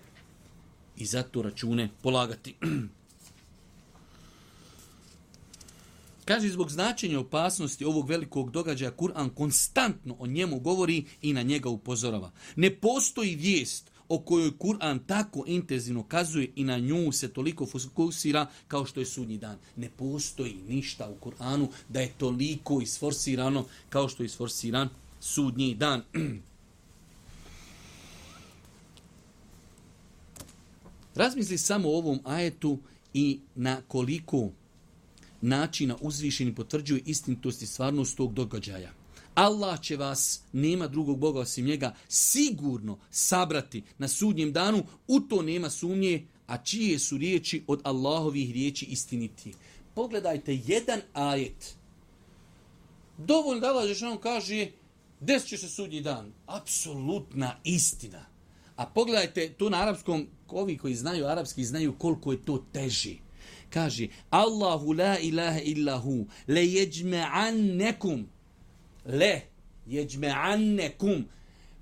Speaker 2: i zato račune polagati. Kaže, zbog značenja opasnosti ovog velikog događaja, Kur'an konstantno o njemu govori i na njega upozorava. Ne postoji vijest o kojoj Kur'an tako intenzivno kazuje i na nju se toliko fokusira kao što je sudnji dan. Ne postoji ništa u Kur'anu da je toliko isforsirano kao što je isforsiran sudnji dan. Razmisli samo o ovom ajetu i na koliko načina uzvišeni potvrđuju istintost i stvarnost tog događaja. Allah će vas, nema drugog Boga osim njega, sigurno sabrati na sudnjem danu, u to nema sumnje, a čije su riječi od Allahovih riječi istiniti. Pogledajte jedan ajet. Dovoljno da Allah Žešanom kaže, desit će se sudnji dan. Apsolutna istina. A pogledajte, to na arapskom, ovi koji znaju arapski znaju koliko je to teži. Kaže, Allahu la ilaha illahu, le jeđme'an nekum, le jeđme'annekum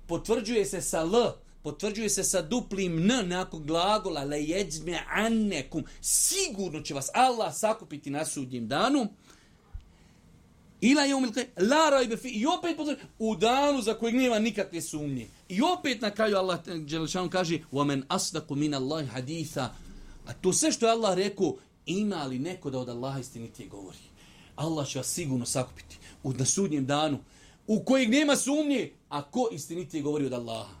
Speaker 2: potvrđuje se sa l, potvrđuje se sa duplim n nakon glagola le jeđme annekum. Sigurno će vas Allah sakupiti na sudnjem danu. Ila je umilke, la rajbe fi, i opet potvrđuje, u danu za kojeg nema nikakve sumnje. I opet na kraju Allah Đelešanu kaže, wa men asdaku min Allahi haditha, a to sve što je Allah rekao, ima li neko da od Allaha istinitije govori? Allah će vas sigurno sakupiti u nasudnjem danu, u kojeg nema sumnje, a ko istinitije govori od Allaha?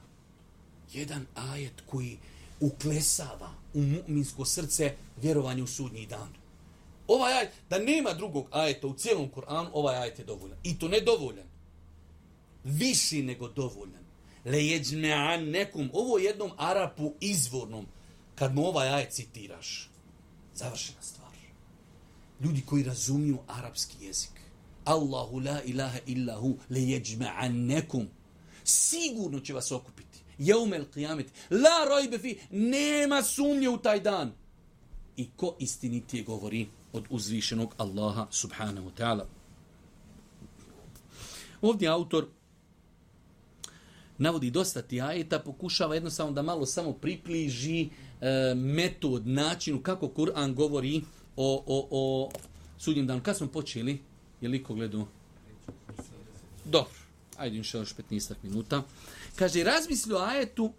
Speaker 2: Jedan ajet koji uklesava u mu'minsko srce vjerovanje u sudnji dan. Ovaj ajet, da nema drugog ajeta u cijelom Koranu, ovaj ajet je dovoljan. I to ne dovoljan. Viši nego dovoljan. Le jeđme'an nekum, ovo jednom Arapu izvornom, kad mu ovaj ajet citiraš. Završena stvar. Ljudi koji razumiju arapski jezik. Allahu la ilaha illa hu le jeđma'annekum. Sigurno će vas okupiti. Jeume il qiyamet. La rojbe fi. Nema sumnje u taj dan. I ko istinitije govori od uzvišenog Allaha subhanahu ta'ala. Ovdje autor navodi dosta ti ajeta, pokušava jednostavno da malo samo približi e, metod, načinu kako Kur'an govori o, o, o sudnjem danu. Kad smo počeli? Je li ko gledao? Dobro. Ajde, inša još 15 minuta. Kaže, razmisli o ajetu,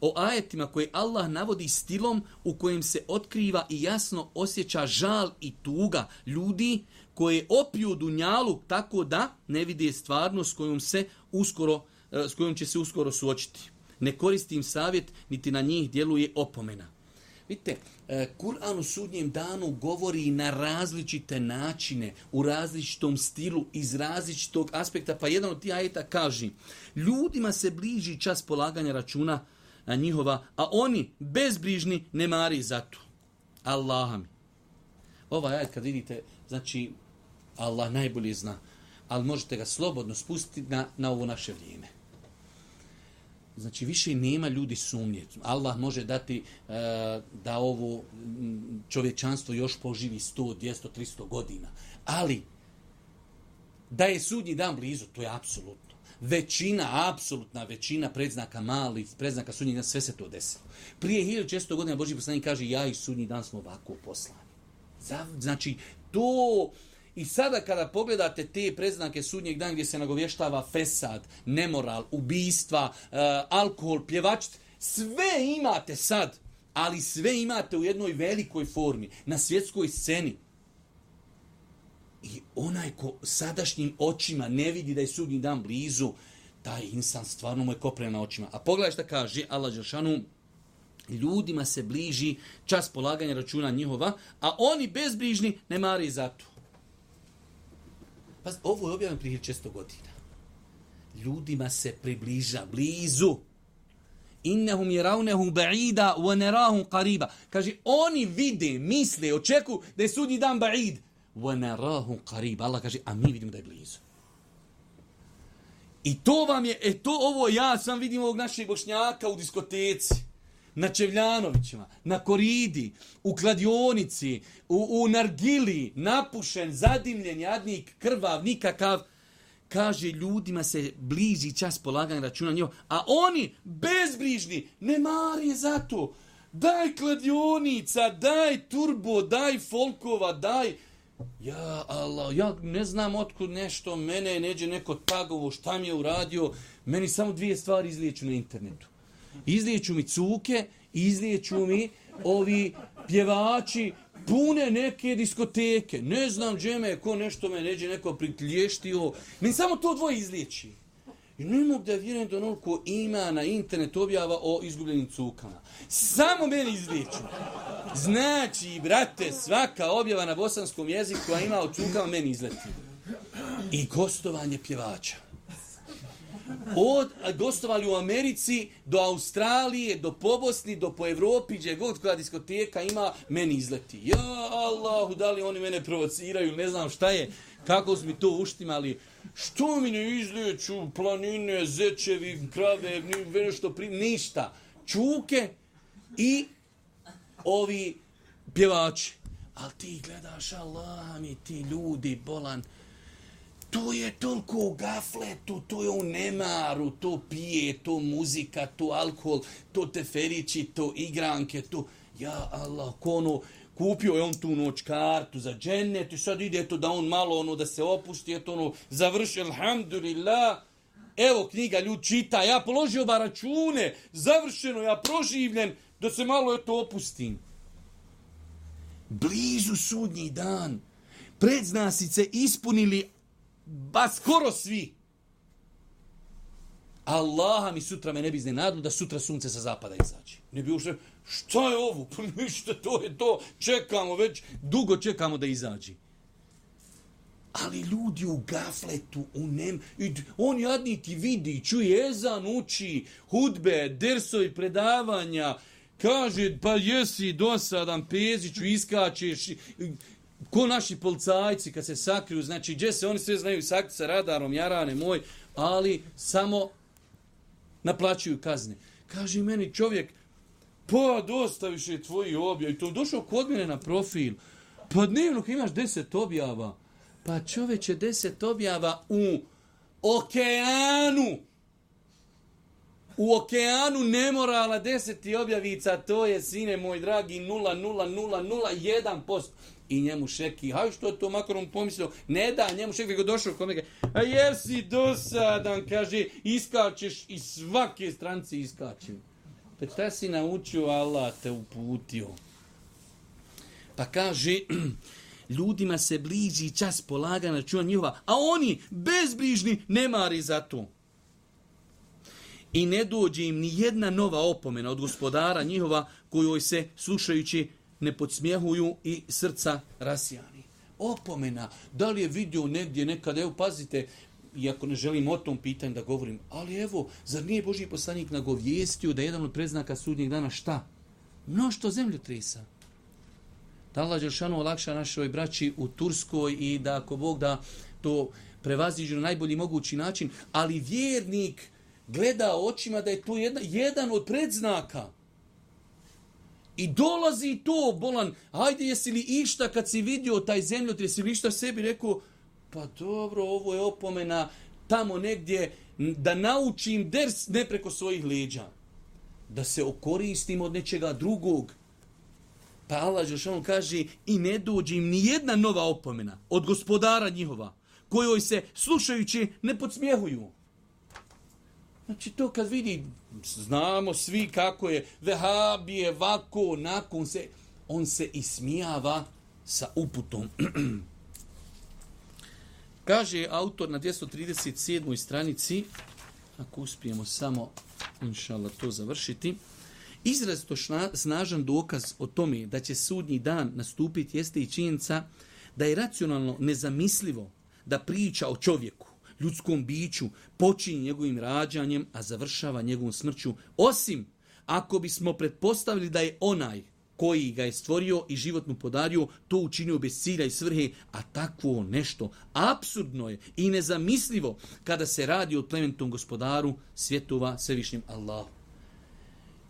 Speaker 2: o ajetima koje Allah navodi stilom u kojem se otkriva i jasno osjeća žal i tuga ljudi koje opiju dunjalu tako da ne vide stvarnost s kojom, se uskoro, eh, s kojom će se uskoro suočiti. Ne koristim savjet, niti na njih djeluje opomena. Vidite, E, Kur'an u sudnjem danu govori na različite načine, u različitom stilu, iz različitog aspekta. Pa jedan od tih ajeta kaže, ljudima se bliži čas polaganja računa na njihova, a oni bezbrižni ne mari za to. Allah mi. Ovaj ajet kad vidite, znači Allah najbolje zna, ali možete ga slobodno spustiti na, na ovo naše vrijeme. Znači, više nema ljudi sumnje. Allah može dati e, da ovo čovječanstvo još poživi 100, 200, 300 godina. Ali, da je sudnji dan blizu, to je apsolutno. Većina, apsolutna većina predznaka mali, predznaka sudnji dan, sve se to desilo. Prije 1600 godina Boži poslanik kaže, ja i sudnji dan smo ovako poslani. Znači, to... I sada kada pogledate te preznake sudnjeg dan gdje se nagovještava fesad, nemoral, ubijstva, e, eh, alkohol, pjevač, sve imate sad, ali sve imate u jednoj velikoj formi, na svjetskoj sceni. I onaj ko sadašnjim očima ne vidi da je sudnji dan blizu, taj insan stvarno mu je koprena na očima. A pogledaj šta kaže Allah Đeršanu, ljudima se bliži čas polaganja računa njihova, a oni bezbrižni ne mari za to. Pa ovo je objavljeno prije često godina. Ljudima se približa blizu. Innehum jeraunehu ba'ida wa nerahum qariba. Kaže, oni vide, misle, očeku da je sudnji dan ba'id. Wa nerahum qariba. Allah kaže, a mi vidimo da je blizu. I to vam je, e to ovo ja sam vidim ovog našeg bošnjaka u diskoteci na Čevljanovićima, na Koridi, u Kladionici, u, u Nargili, napušen, zadimljen, jadnik, krvav, nikakav, kaže ljudima se bliži čas polaganja računa njo, a oni bezbrižni, ne marije za to, daj kladionica, daj turbo, daj folkova, daj, ja Allah, ja ne znam otkud nešto, mene je neđe neko tagovo, šta mi je uradio, meni samo dvije stvari izliječu na internetu izlijeću mi cuke, izlijeću mi ovi pjevači pune neke diskoteke. Ne znam gdje me, ko nešto me neđe neko priklještio. Mi samo to dvoje izliječi. I ne mogu da vjerujem da ono ko ima na internet objava o izgubljenim cukama. Samo meni izliječi. Znači, brate, svaka objava na bosanskom jeziku koja ima o cukama meni izleti. I gostovanje pjevača od gostovali u Americi do Australije, do Pobosni, do po Evropi, gdje god koja diskoteka ima, meni izleti. Ja, Allahu, da li oni mene provociraju, ne znam šta je, kako su mi to uštimali. Što mi ne izleću, planine, zečevi, krave, nešto pri... ništa. Čuke i ovi pjevači. Ali ti gledaš, Allah mi, ti ljudi, bolan, to je toliko u gafletu, to je u nemaru, to pije, to muzika, to alkohol, to teferići, to igranke, to... Ja, Allah, ko ono, kupio je on tu noć kartu za džennet i sad ide to da on malo ono da se opusti, eto ono, završi, alhamdulillah, evo knjiga ljud čita, ja položio ba račune, završeno, ja proživljen, da se malo eto opustim. Blizu sudnji dan, predznasice ispunili ba skoro svi. Allaha mi sutra me ne bi iznenadilo da sutra sunce sa zapada izađe. Ne bi ušte, šta je ovo? Pa ništa, to je to. Čekamo već, dugo čekamo da izađe. Ali ljudi u gafletu, u nem... On jadni ti vidi, čuje, ezan uči, hudbe, dersovi predavanja, kaže, pa jesi dosadan, peziću, iskačeš, Ko naši policajci kad se sakriju, znači gdje se oni sve znaju sakriti sa radarom, jarane moj, ali samo naplaćuju kazne. Kaže meni čovjek, pa dosta više tvoji objavi, to došao kod mene na profil, pa dnevno kad imaš deset objava, pa čovječe deset objava u okeanu, u okeanu ne morala deseti objavica, to je sine moj dragi 0,0001% i njemu šeki, haj što je to makar on pomislio, ne da, njemu šeki, nego došao kome ga, a jesi dosadan, kaže, iskačeš i svake stranice iskačem. Pa šta si naučio, Allah te uputio. Pa kaže, ljudima se bliži čas polaga na čuvan njihova, a oni bezbrižni ne mari za to. I ne dođe im ni jedna nova opomena od gospodara njihova kojoj se slušajući ne podsmjehuju i srca rasijani. Opomena, da li je vidio negdje nekad, evo pazite, iako ne želim o tom pitanju da govorim, ali evo, zar nije Boži poslanik nagovijestio da je jedan od preznaka sudnjeg dana šta? Mnošto zemlju trisa. Da Allah Đelšanu olakša našoj braći u Turskoj i da ako Bog da to prevaziđu na najbolji mogući način, ali vjernik gleda očima da je to jedna, jedan od predznaka. I dolazi to, bolan, ajde jesi li išta kad si vidio taj zemljot, jesi li išta sebi rekao, pa dobro, ovo je opomena tamo negdje da naučim ders ne preko svojih leđa. Da se okoristim od nečega drugog. Pa Allah Žešanu kaže i ne dođe im ni jedna nova opomena od gospodara njihova kojoj se slušajući ne podsmjehuju. Znači to kad vidi, znamo svi kako je, vehabi je vako, nakon se, on se ismijava sa uputom. Kaže autor na 237. stranici, ako uspijemo samo, inšala, to završiti, izrazito snažan dokaz o tome da će sudnji dan nastupiti jeste i činjenica da je racionalno nezamislivo da priča o čovjeku ljudskom biću počinje njegovim rađanjem, a završava njegovom smrću, osim ako bismo pretpostavili da je onaj koji ga je stvorio i život mu podario, to učinio bez cilja i svrhe, a takvo nešto absurdno je i nezamislivo kada se radi o plementom gospodaru svjetova svevišnjem Allahu.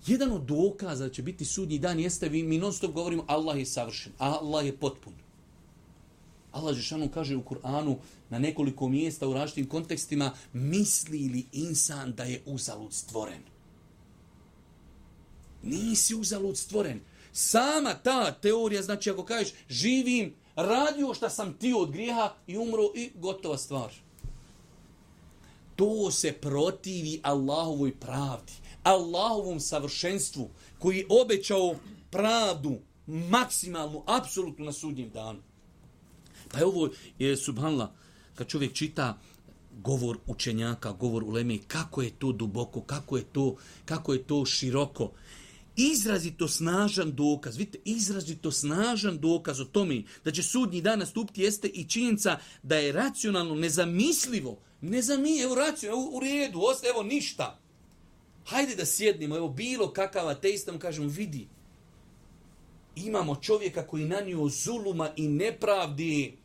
Speaker 2: Jedan od dokaza da će biti sudnji dan jeste, mi non stop govorimo Allah je savršen, Allah je potpuno. Allah Žešanu kaže u Kur'anu na nekoliko mjesta u različitim kontekstima misli li insan da je uzalud stvoren? Nisi uzalud stvoren. Sama ta teorija, znači ako kažeš živim, radio šta sam ti od grijeha i umro i gotova stvar. To se protivi Allahovoj pravdi, Allahovom savršenstvu koji je obećao pravdu maksimalnu, apsolutnu na sudnjem danu. Pa je ovo, je, subhanla, kad čovjek čita govor učenjaka, govor u Leme, kako je to duboko, kako je to, kako je to široko. Izrazito snažan dokaz, vidite, izrazito snažan dokaz o tome da će sudnji dan nastupiti jeste i činjenica da je racionalno nezamislivo, nezamislivo, evo racionalno, evo, u redu, ostaje, evo ništa. Hajde da sjednimo, evo bilo kakav ateista mu kažemo, vidi, imamo čovjeka koji nanio zuluma i nepravdi,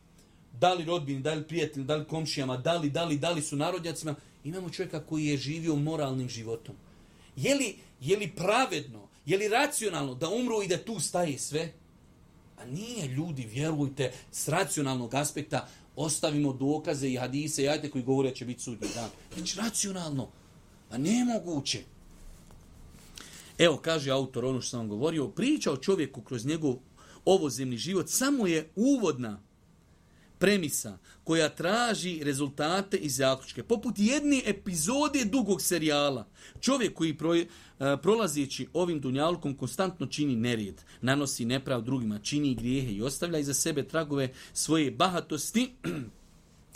Speaker 2: da li rodbini, da li prijatelji, da li komšijama, da li, da li, da li su narodnjacima, imamo čovjeka koji je živio moralnim životom. Je li, je li pravedno, je li racionalno da umru i da tu staje sve? A nije ljudi, vjerujte, s racionalnog aspekta ostavimo dokaze i hadise i ajte koji govore će biti sudnji dan. Znači racionalno, a nemoguće. moguće. Evo, kaže autor, ono što sam vam govorio, priča o čovjeku kroz njegov ovozemni život samo je uvodna premisa koja traži rezultate i zaključke. Poput jedne epizode dugog serijala, čovjek koji pro, e, prolazeći ovim dunjalkom konstantno čini nerijed, nanosi neprav drugima, čini grijehe i ostavlja iza sebe tragove svoje bahatosti,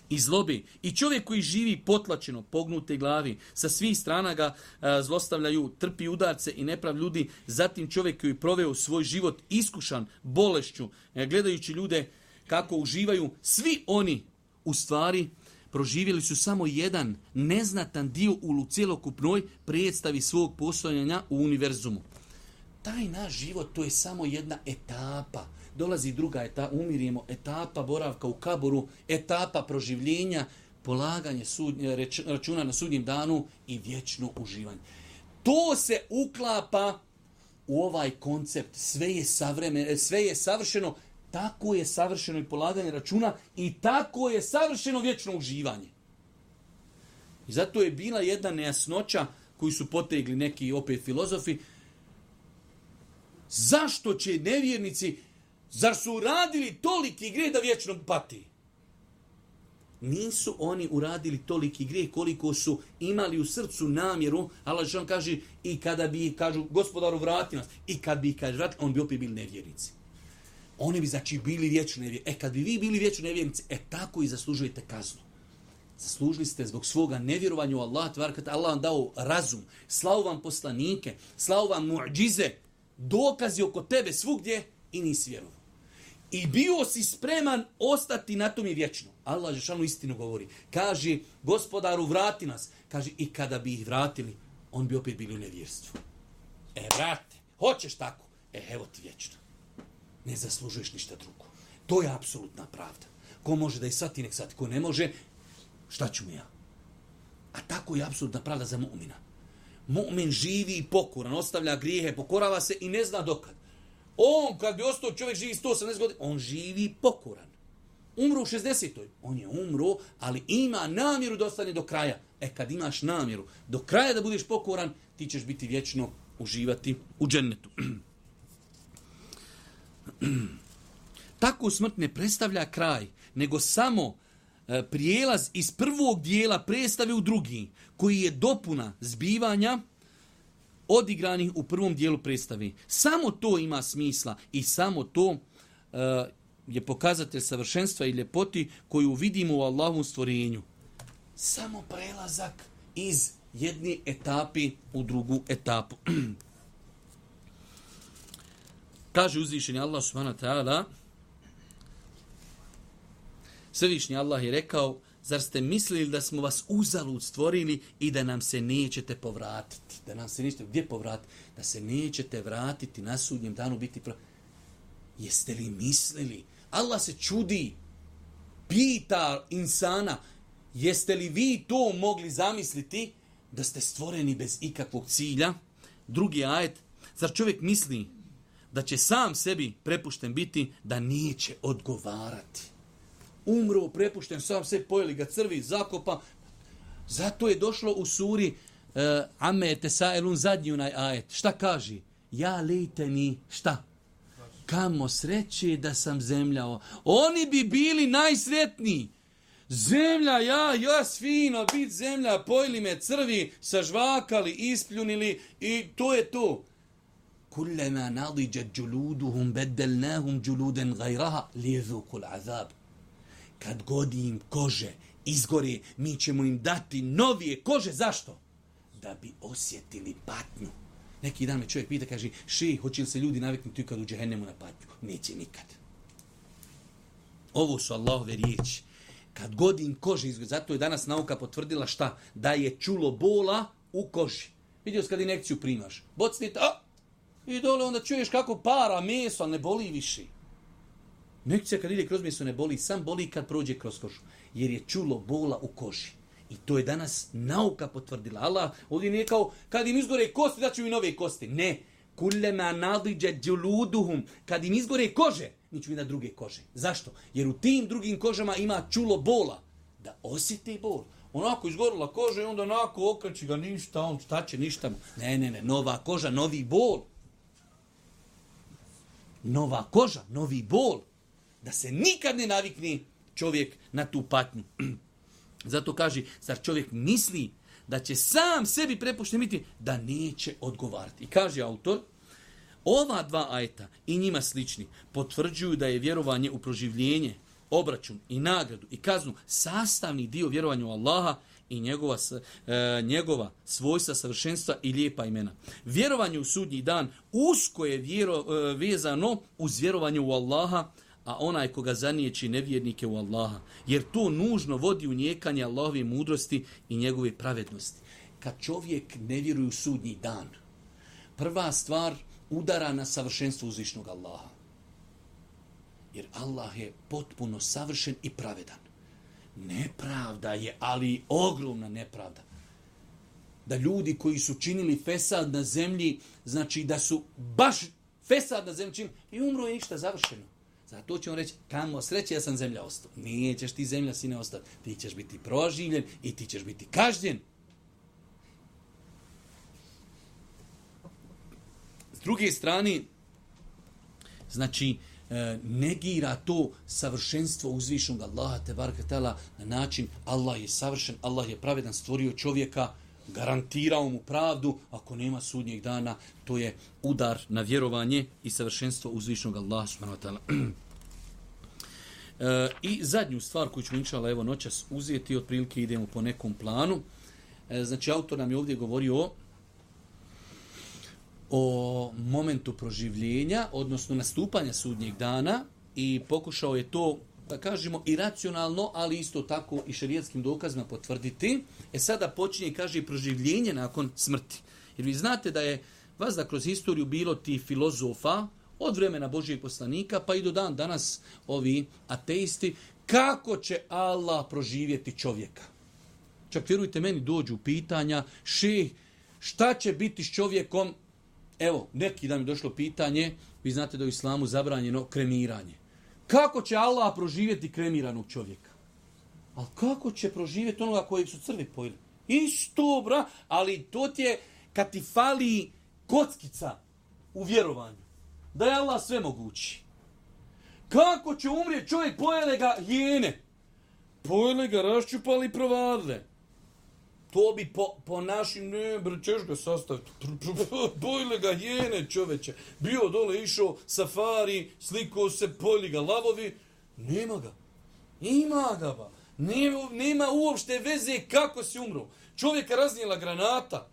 Speaker 2: i zlobe. I čovjek koji živi potlačeno, pognute glavi, sa svih strana ga a, e, zlostavljaju, trpi udarce i neprav ljudi, zatim čovjek koji proveo svoj život iskušan bolešću, a, e, gledajući ljude kako uživaju, svi oni u stvari proživjeli su samo jedan neznatan dio u cijelokupnoj predstavi svog postojanja u univerzumu. Taj naš život, to je samo jedna etapa dolazi druga etapa, umirimo, etapa boravka u kaboru, etapa proživljenja, polaganje sudnje, reč, računa na sudnjem danu i vječno uživanje. To se uklapa u ovaj koncept. Sve je, savreme, sve je savršeno, tako je savršeno i polaganje računa i tako je savršeno vječno uživanje. I zato je bila jedna nejasnoća koju su potegli neki opet filozofi, Zašto će nevjernici, Zar su uradili toliki grije da vječno pati? Nisu oni uradili toliki grije koliko su imali u srcu namjeru. Allah što kaže, i kada bi, kažu, gospodaru vrati nas, i kad bi, kaže, vrati, on bi opet bili nevjerici. Oni bi, znači, bili vječni nevjerici. E, kad bi vi bili vječni nevjerici, e, tako i zaslužujete kaznu. Zaslužili ste zbog svoga nevjerovanja u Allah, tvar, kad Allah vam dao razum, slao vam poslanike, slao vam muđize, dokazi oko tebe svugdje i nisi vjerovan. I bio si spreman ostati na tom i vječno. Allah Žešanu istinu govori. Kaže, gospodaru, vrati nas. Kaže, i kada bi ih vratili, on bi opet bili u nevjerstvu. E, vrate, hoćeš tako? E, evo ti vječno. Ne zaslužuješ ništa drugo. To je apsolutna pravda. Ko može da je sati, nek sati. Ko ne može, šta ću mu ja? A tako je apsolutna pravda za mu'mina. Mu'min živi i pokuran, ostavlja grijehe, pokorava se i ne zna dokad. On, kad bi ostao čovjek živi 180 godina, on živi pokoran. Umro u 60-oj. On je umro, ali ima namjeru da ostane do kraja. E, kad imaš namjeru do kraja da budeš pokoran, ti ćeš biti vječno uživati u džennetu. Tako smrt ne predstavlja kraj, nego samo e, prijelaz iz prvog dijela predstave u drugi, koji je dopuna zbivanja odigranih u prvom dijelu predstavi. Samo to ima smisla i samo to uh, je pokazatelj savršenstva i ljepoti koju vidimo u Allahovom stvorenju. Samo prelazak iz jedne etapi u drugu etapu. Kaže uzvišenje Allah subhanahu wa ta'ala Svevišnji Allah je rekao zar ste mislili da smo vas uzalud stvorili i da nam se nećete povratiti? Da nam se nećete, gdje povratiti? Da se nećete vratiti na sudnjem danu biti pro... Jeste li mislili? Allah se čudi, pita insana, jeste li vi to mogli zamisliti da ste stvoreni bez ikakvog cilja? Drugi ajet, zar čovjek misli da će sam sebi prepušten biti da neće odgovarati? umro, prepušten, sam se pojeli ga crvi, zakopa. Zato je došlo u suri uh, eh, Amete sa Elun zadnju naj ajet. Šta kaže? Ja lejte ni šta? Kamo sreće da sam zemljao. Oni bi bili najsretniji. Zemlja, ja, ja, svino, bit zemlja, pojili me crvi, sažvakali, ispljunili i to je to. Kullema nadiđa džuluduhum bedelnehum džuluden gajraha lijezu kul azab kad god im kože izgore, mi ćemo im dati novije kože. Zašto? Da bi osjetili patnju. Neki dan me čovjek pita, kaže, še, hoće li se ljudi naviknuti kad uđe henemu na patnju? Neće nikad. Ovo su Allahove riječi. Kad god im kože izgore, zato je danas nauka potvrdila šta? Da je čulo bola u koži. Vidio si kad inekciju primaš. Bocnite, a, i dole onda čuješ kako para, meso, ne boli više. Nekcija kad ide kroz mjesto ne boli, sam boli kad prođe kroz kožu. Jer je čulo bola u koži. I to je danas nauka potvrdila. Allah ovdje nije kao, kad im izgore kosti, daću mi nove kosti. Ne. Kullema nadiđa džuluduhum. Kad im izgore kože, niću mi da druge kože. Zašto? Jer u tim drugim kožama ima čulo bola. Da osjeti bol. Onako izgorila koža i onda onako okreći ga ništa, on šta će ništa. Ne, ne, ne, nova koža, novi bol. Nova koža, novi bol da se nikad ne navikne čovjek na tu patnju. Zato kaže, zar čovjek misli da će sam sebi prepušten biti, da neće odgovarati. I kaže autor, ova dva ajta i njima slični potvrđuju da je vjerovanje u proživljenje, obračun i nagradu i kaznu sastavni dio vjerovanja u Allaha i njegova, e, njegova svojstva, savršenstva i lijepa imena. Vjerovanje u sudnji dan usko je vjero, e, vezano uz vjerovanje u Allaha, a onaj koga zaniječi nevjernike u Allaha, jer to nužno vodi u njekanje Allahove mudrosti i njegove pravednosti. Kad čovjek ne vjeruje u sudnji dan, prva stvar udara na savršenstvo uzvišnog Allaha. Jer Allah je potpuno savršen i pravedan. Nepravda je, ali ogromna nepravda. Da ljudi koji su činili fesad na zemlji, znači da su baš fesad na zemlji činili, i umro je ništa završeno. Zato će on reći, kamo sreće, ja sam zemlja ostao. Nećeš ti zemlja, sine, ostati. Ti ćeš biti proživljen i ti ćeš biti kažnjen. S druge strane, znači, e, negira to savršenstvo uzvišnog Allaha te barka tela na način Allah je savršen, Allah je pravedan, stvorio čovjeka, garantirao mu pravdu, ako nema sudnjeg dana, to je udar na vjerovanje i savršenstvo uzvišnog Allaha subhanahu wa ta'ala. E, I zadnju stvar koju ću inšala evo noćas uzeti, otprilike idemo po nekom planu. E, znači, autor nam je ovdje govorio o o momentu proživljenja, odnosno nastupanja sudnjeg dana i pokušao je to da kažemo, i racionalno, ali isto tako i šarijetskim dokazima potvrditi. E sada počinje, kaže, i proživljenje nakon smrti. Jer vi znate da je vas da kroz historiju bilo ti filozofa, od vremena Božijeg poslanika, pa i do dan danas ovi ateisti, kako će Allah proživjeti čovjeka? Čak vjerujte, meni dođu pitanja, ši, šta će biti s čovjekom? Evo, neki dan mi došlo pitanje, vi znate da u islamu zabranjeno kremiranje. Kako će Allah proživjeti kremiranog čovjeka? Ali kako će proživjeti onoga kojeg su crvi pojeli? Isto, bra, ali to ti je kad ti fali kockica u vjerovanju. Da je Allah sve mogući. Kako će umrijeti čovjek pojele ga hijene? Pojele ga, raščupali i provadle to bi po, po našim, ne, bro, ćeš ga sastaviti, pojile ga jene čoveče, bio dole išao, safari, sliko se, pojili ga lavovi, nema ga, ima ga ba, nema, nema uopšte veze kako si umro, čovjeka raznijela granata,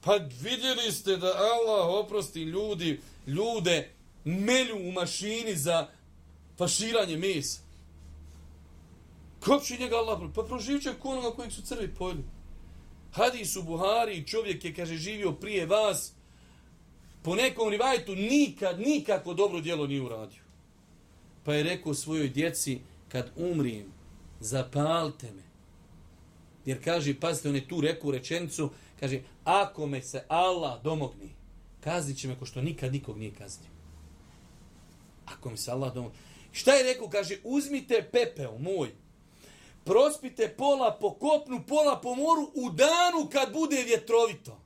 Speaker 2: pa vidjeli ste da Allah oprosti ljudi, ljude, melju u mašini za faširanje mesa. Kako će njega Allah pa proživit će konoga kojeg su crvi pojeli. Hadis u Buhari, čovjek je, kaže, živio prije vas, po nekom rivajtu nikad, nikako dobro djelo nije uradio. Pa je rekao svojoj djeci, kad umrim, zapalte me. Jer kaže, pazite, on je tu rekao u rečenicu, kaže, ako me se Allah domogni, kaznit će me ko što nikad nikog nije kaznio. Ako mi se Allah domogni. Šta je rekao? Kaže, uzmite pepeo moj, prospite pola po kopnu, pola po moru u danu kad bude vjetrovito.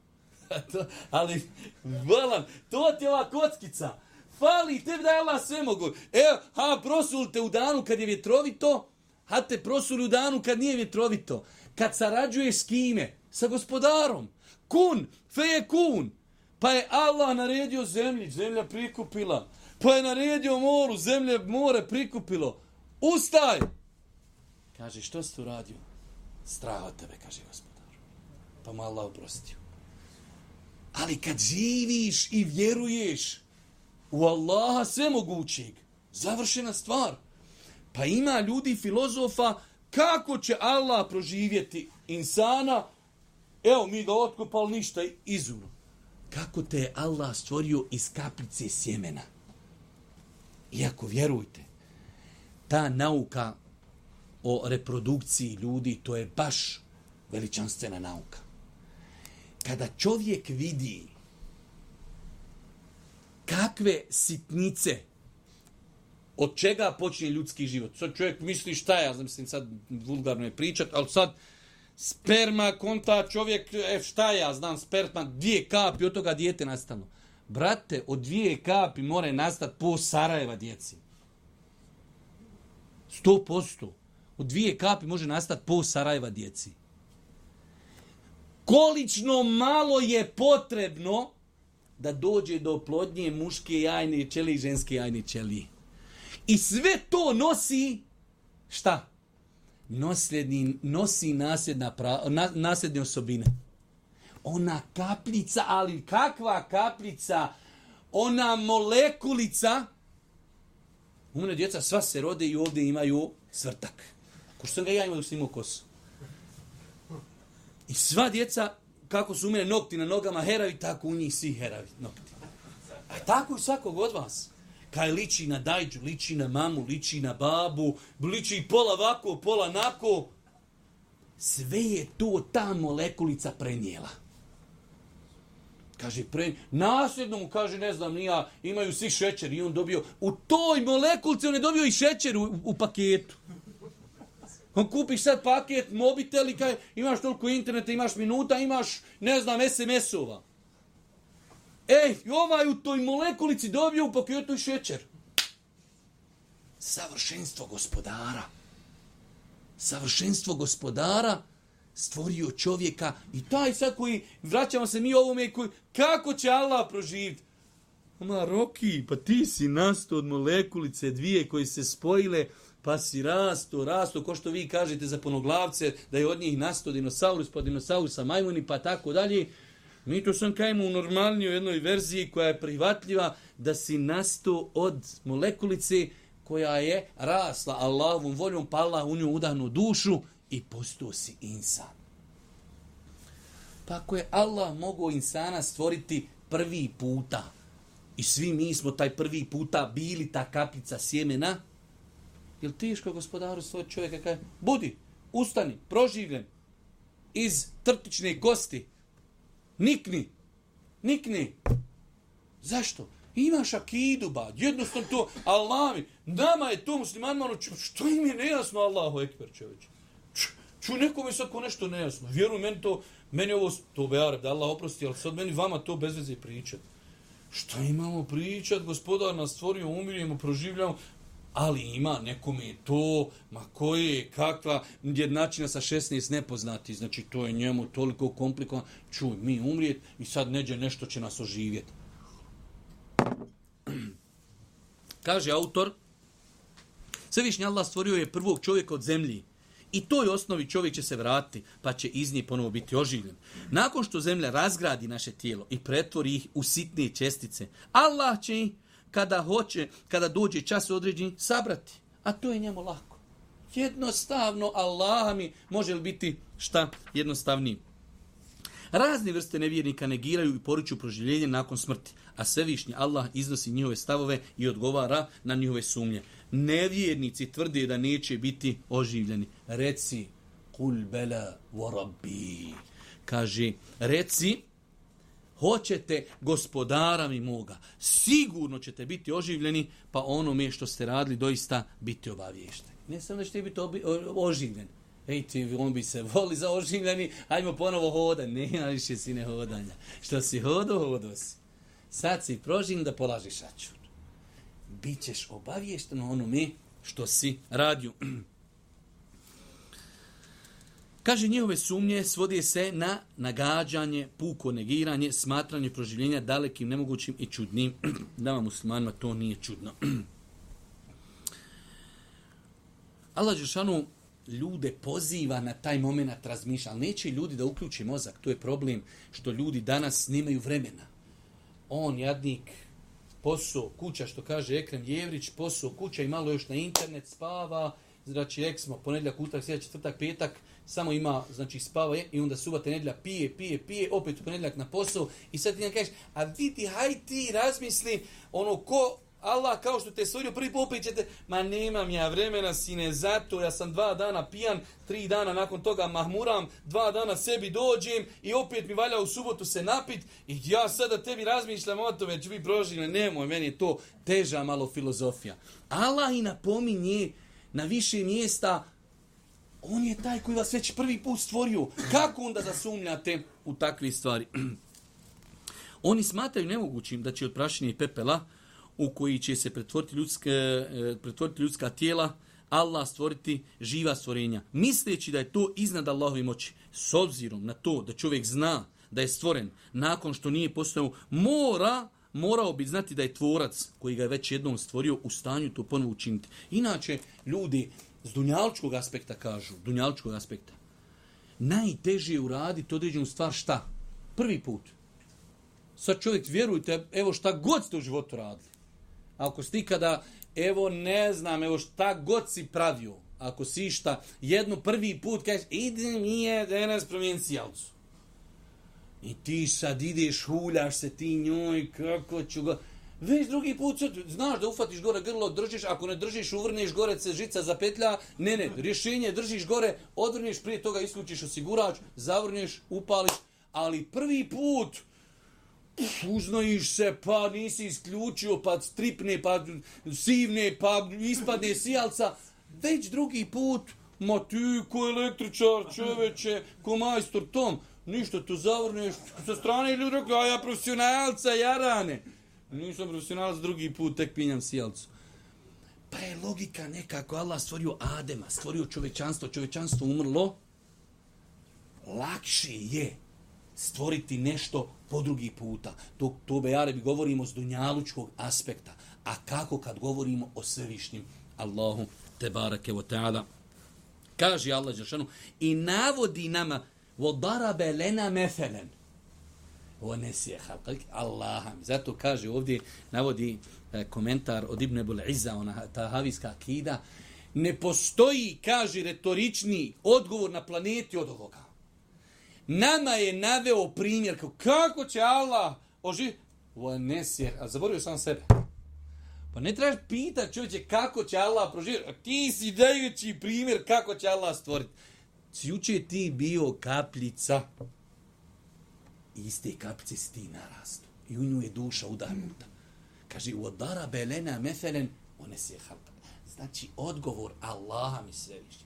Speaker 2: to, ali, volam, to ti je ova kockica. Fali, te da je Allah sve mogu. E, ha, prosul te u danu kad je vjetrovito, ha, te prosul u danu kad nije vjetrovito. Kad sarađuješ s kime? Sa gospodarom. Kun, fe je kun. Pa je Allah naredio zemlji, zemlja prikupila. Pa je naredio moru, zemlje more prikupilo. Ustaj! Ustaj! Kaže, što si tu radio? Straha od tebe, kaže gospodar. Pa mu Allah oprostio. Ali kad živiš i vjeruješ u Allaha svemogućeg, završena stvar. Pa ima ljudi, filozofa, kako će Allah proživjeti insana, evo mi ga otkopali ništa, izumno. Kako te je Allah stvorio iz kapljice sjemena? Iako vjerujte, ta nauka o reprodukciji ljudi, to je baš veličanstvena nauka. Kada čovjek vidi kakve sitnice od čega počne ljudski život. Sad čovjek misli šta ja, znam mislim sad vulgarno je pričat, ali sad sperma, konta, čovjek, e, šta ja znam, sperma, dvije kapi, od toga dijete nastalo. Brate, od dvije kapi more nastati po Sarajeva djeci. Sto posto. U dvije kapi može nastati po Sarajeva djeci. Količno malo je potrebno da dođe do oplodnje muške jajne čeli i ženske jajne čeli. I sve to nosi šta? Nosljedni, nosi nasljedna pra, na, nasljedne osobine. Ona kapljica, ali kakva kapljica, ona molekulica, umne djeca sva se rode i ovdje imaju svrtak. Ko što sam ga ja imao snimao kosu. I sva djeca, kako su umjene nokti na nogama heravi, tako u njih svi heravi nokti. A tako i svakog od vas. Kaj liči na dajđu, liči na mamu, liči na babu, liči pola vako, pola nako. Sve je to ta molekulica prenijela. Kaže, pre, nasljedno mu kaže, ne znam, nija, imaju svi šećer i on dobio, u toj molekulci on je dobio i šećer u, u paketu. On kupiš sad paket mobitel i kaj, imaš toliko interneta, imaš minuta, imaš, ne znam, SMS-ova. E, i ovaj u toj molekulici dobio u paketu i šećer. Savršenstvo gospodara. Savršenstvo gospodara stvorio čovjeka i taj sad koji, vraćamo se mi ovome, koji, kako će Allah proživiti? Ma, Roki, pa ti si nasto od molekulice dvije koje se spojile, pa si rasto, rasto, ko što vi kažete za ponoglavce, da je od njih nasto dinosaurus, pa dinosaurusa majmuni, pa tako dalje. Mi to sam kajmo u normalniju jednoj verziji koja je prihvatljiva da si nasto od molekulice koja je rasla Allahovom voljom, pa Allah u nju udahnu dušu i postao si insan. Pa ako je Allah mogao insana stvoriti prvi puta, i svi mi smo taj prvi puta bili ta kapica sjemena, Jel tiško gospodaru svoj čovjeka kaže, budi, ustani, proživljen, iz trtične kosti, nikni, nikni. Zašto? Imaš akidu, ba, jednostavno to, Allah mi, nama je to musliman, malo, ono, što im je nejasno, Allahu ekber čovječe. Ču nekom je sako nešto nejasno. Vjeruj meni to, meni ovo, to bejare, da Allah oprosti, ali sad meni vama to bez veze pričat. Šta imamo pričat? Gospodar nas stvorio, umirimo, proživljamo ali ima nekome je to, ma koje je, kakva, jednačina sa 16 nepoznati, znači to je njemu toliko komplikovan, čuj, mi umrijet i sad neđe nešto će nas oživjeti. Kaže autor, Svevišnji Allah stvorio je prvog čovjeka od zemlji i toj osnovi čovjek će se vratiti, pa će iz nje ponovo biti oživljen. Nakon što zemlja razgradi naše tijelo i pretvori ih u sitne čestice, Allah će ih kada hoće, kada dođe čas određeni, sabrati. A to je njemu lako. Jednostavno, Allah mi može li biti šta jednostavniji. Razne vrste nevjernika negiraju i poručuju proživljenje nakon smrti, a svevišnji Allah iznosi njihove stavove i odgovara na njihove sumnje. Nevjernici tvrde da neće biti oživljeni. Reci, kul bela vorabi. Kaže, reci, hoćete gospodara mi moga, sigurno ćete biti oživljeni, pa ono mi što ste radili doista biti obavješteni. Ne samo da ćete biti obi, o, oživljen. Ej ti, on bi se voli za oživljeni, hajmo ponovo hoda. Ne, ali si sine hodanja. Što si hodo, hodo si. Sad si prožim da polažiš račun. Bićeš obavješteno ono mi što si radio. Kaže, njihove sumnje svodi se na nagađanje, puko, negiranje, smatranje proživljenja dalekim, nemogućim i čudnim. Nama muslimanima to nije čudno. Allah Žešanu ljude poziva na taj moment razmišlja, ali neće ljudi da uključi mozak. To je problem što ljudi danas nemaju vremena. On, jadnik, posao, kuća, što kaže Ekrem Jevrić, posao, kuća i malo još na internet spava, znači rek smo ponedljak, utak, sljedeći četvrtak, petak, samo ima, znači spava je, i onda subata nedlja pije, pije, pije, opet u ponedljak na posao i sad ti nam kažeš, a vidi, haj ti razmisli ono ko Allah kao što te stvorio prvi popit ćete, ma nemam ja vremena sine, zato ja sam dva dana pijan, tri dana nakon toga mahmuram, dva dana sebi dođem i opet mi valja u subotu se napit i ja sada tebi razmišljam o tome, ću biti prožine, nemoj, meni je to teža malo filozofija. Allah i napominje, na više mjesta, on je taj koji vas već prvi put stvorio. Kako onda zasumljate u takve stvari? Oni smatraju nemogućim da će od prašine i pepela u koji će se pretvoriti, ljudske, e, pretvoriti ljudska tijela, Allah stvoriti živa stvorenja, misleći da je to iznad Allahove moći. S obzirom na to da čovjek zna da je stvoren nakon što nije postao, mora morao bi znati da je tvorac koji ga je već jednom stvorio u stanju to ponovo učiniti. Inače, ljudi s dunjalčkog aspekta kažu, dunjalčkog aspekta, najteže je uraditi određenu stvar šta? Prvi put. Sad čovjek, vjerujte, evo šta god ste u životu radili. Ako ste ikada, evo ne znam, evo šta god si pravio, ako si šta, jednu prvi put kažeš, idem i je denes promijeniti sjelcu. I ti sad ideš, huljaš se ti njoj, kako ću ga... Već drugi put, sad, znaš da ufatiš gore grlo, držiš, ako ne držiš, uvrneš gore, se žica zapetlja, ne, ne, rješenje, držiš gore, odvrneš, prije toga isključiš osigurač, zavrneš, upališ, ali prvi put, pf, uznojiš se, pa nisi isključio, pa stripne, pa sivne, pa ispadne sijalca, već drugi put, ma ti ko električar, čoveče, ko majstor, tom, ništa tu zavrneš, sa strane ljudi rekao, a ja profesionalca, jarane. Nisam profesionalac drugi put, tek pinjam sjelcu. Pa je logika nekako, Allah stvorio Adema, stvorio čovečanstvo, čovečanstvo umrlo, lakše je stvoriti nešto po drugi puta. To, to be Arabi govorimo s dunjalučkog aspekta. A kako kad govorimo o svevišnjim Allahu te barake wa ta'ala. Kaže Allah Žešanu i navodi nama وَضَرَبَ لَنَا مَثَلًا وَنَسِيَ خَلْقَكِ Allaham. Zato kaže ovdje, navodi e, komentar od Ibn Ebul Iza, ona ta havijska akida, ne postoji, kaže, retorični odgovor na planeti od ovoga. Nama je naveo primjer kako će Allah oži... Vanesije, a zaboravio sam sebe. Pa ne trebaš pitati čovječe kako će Allah proživjeti. Ti si dajući primjer kako će Allah stvoriti. Sjuče ti bio kapljica. I iz te kapljice si ti narastu. I u nju je duša udarnuta. Kaže, u odara belena mefelen, one se hrta. Znači, odgovor Allaha mi sve više.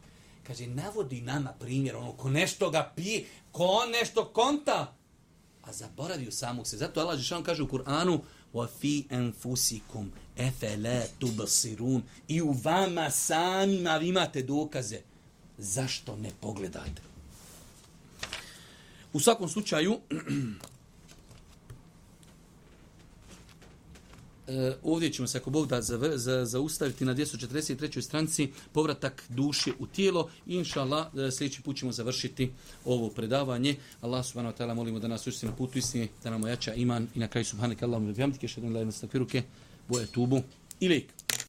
Speaker 2: Kaže, navodi nama primjer, ono, ko nešto ga pije, ko nešto konta, a zaboravio samog se. Zato Allah Žešan kaže u Kur'anu, وَفِي أَنْفُسِكُمْ أَفَلَا تُبَصِرُونَ I u vama samima vi imate dokaze zašto ne pogledate? U svakom slučaju, e, ovdje ćemo se ako Bog da zaustaviti na 243. stranci povratak duše u tijelo i inša Allah e, sljedeći put ćemo završiti ovo predavanje. Allah subhanahu wa ta'ala molimo da nas učite na putu istine, da nam ojača iman i na kraju subhanahu wa ta'ala molimo da vam tike šedan lajna stakviruke, boje tubu i lijek.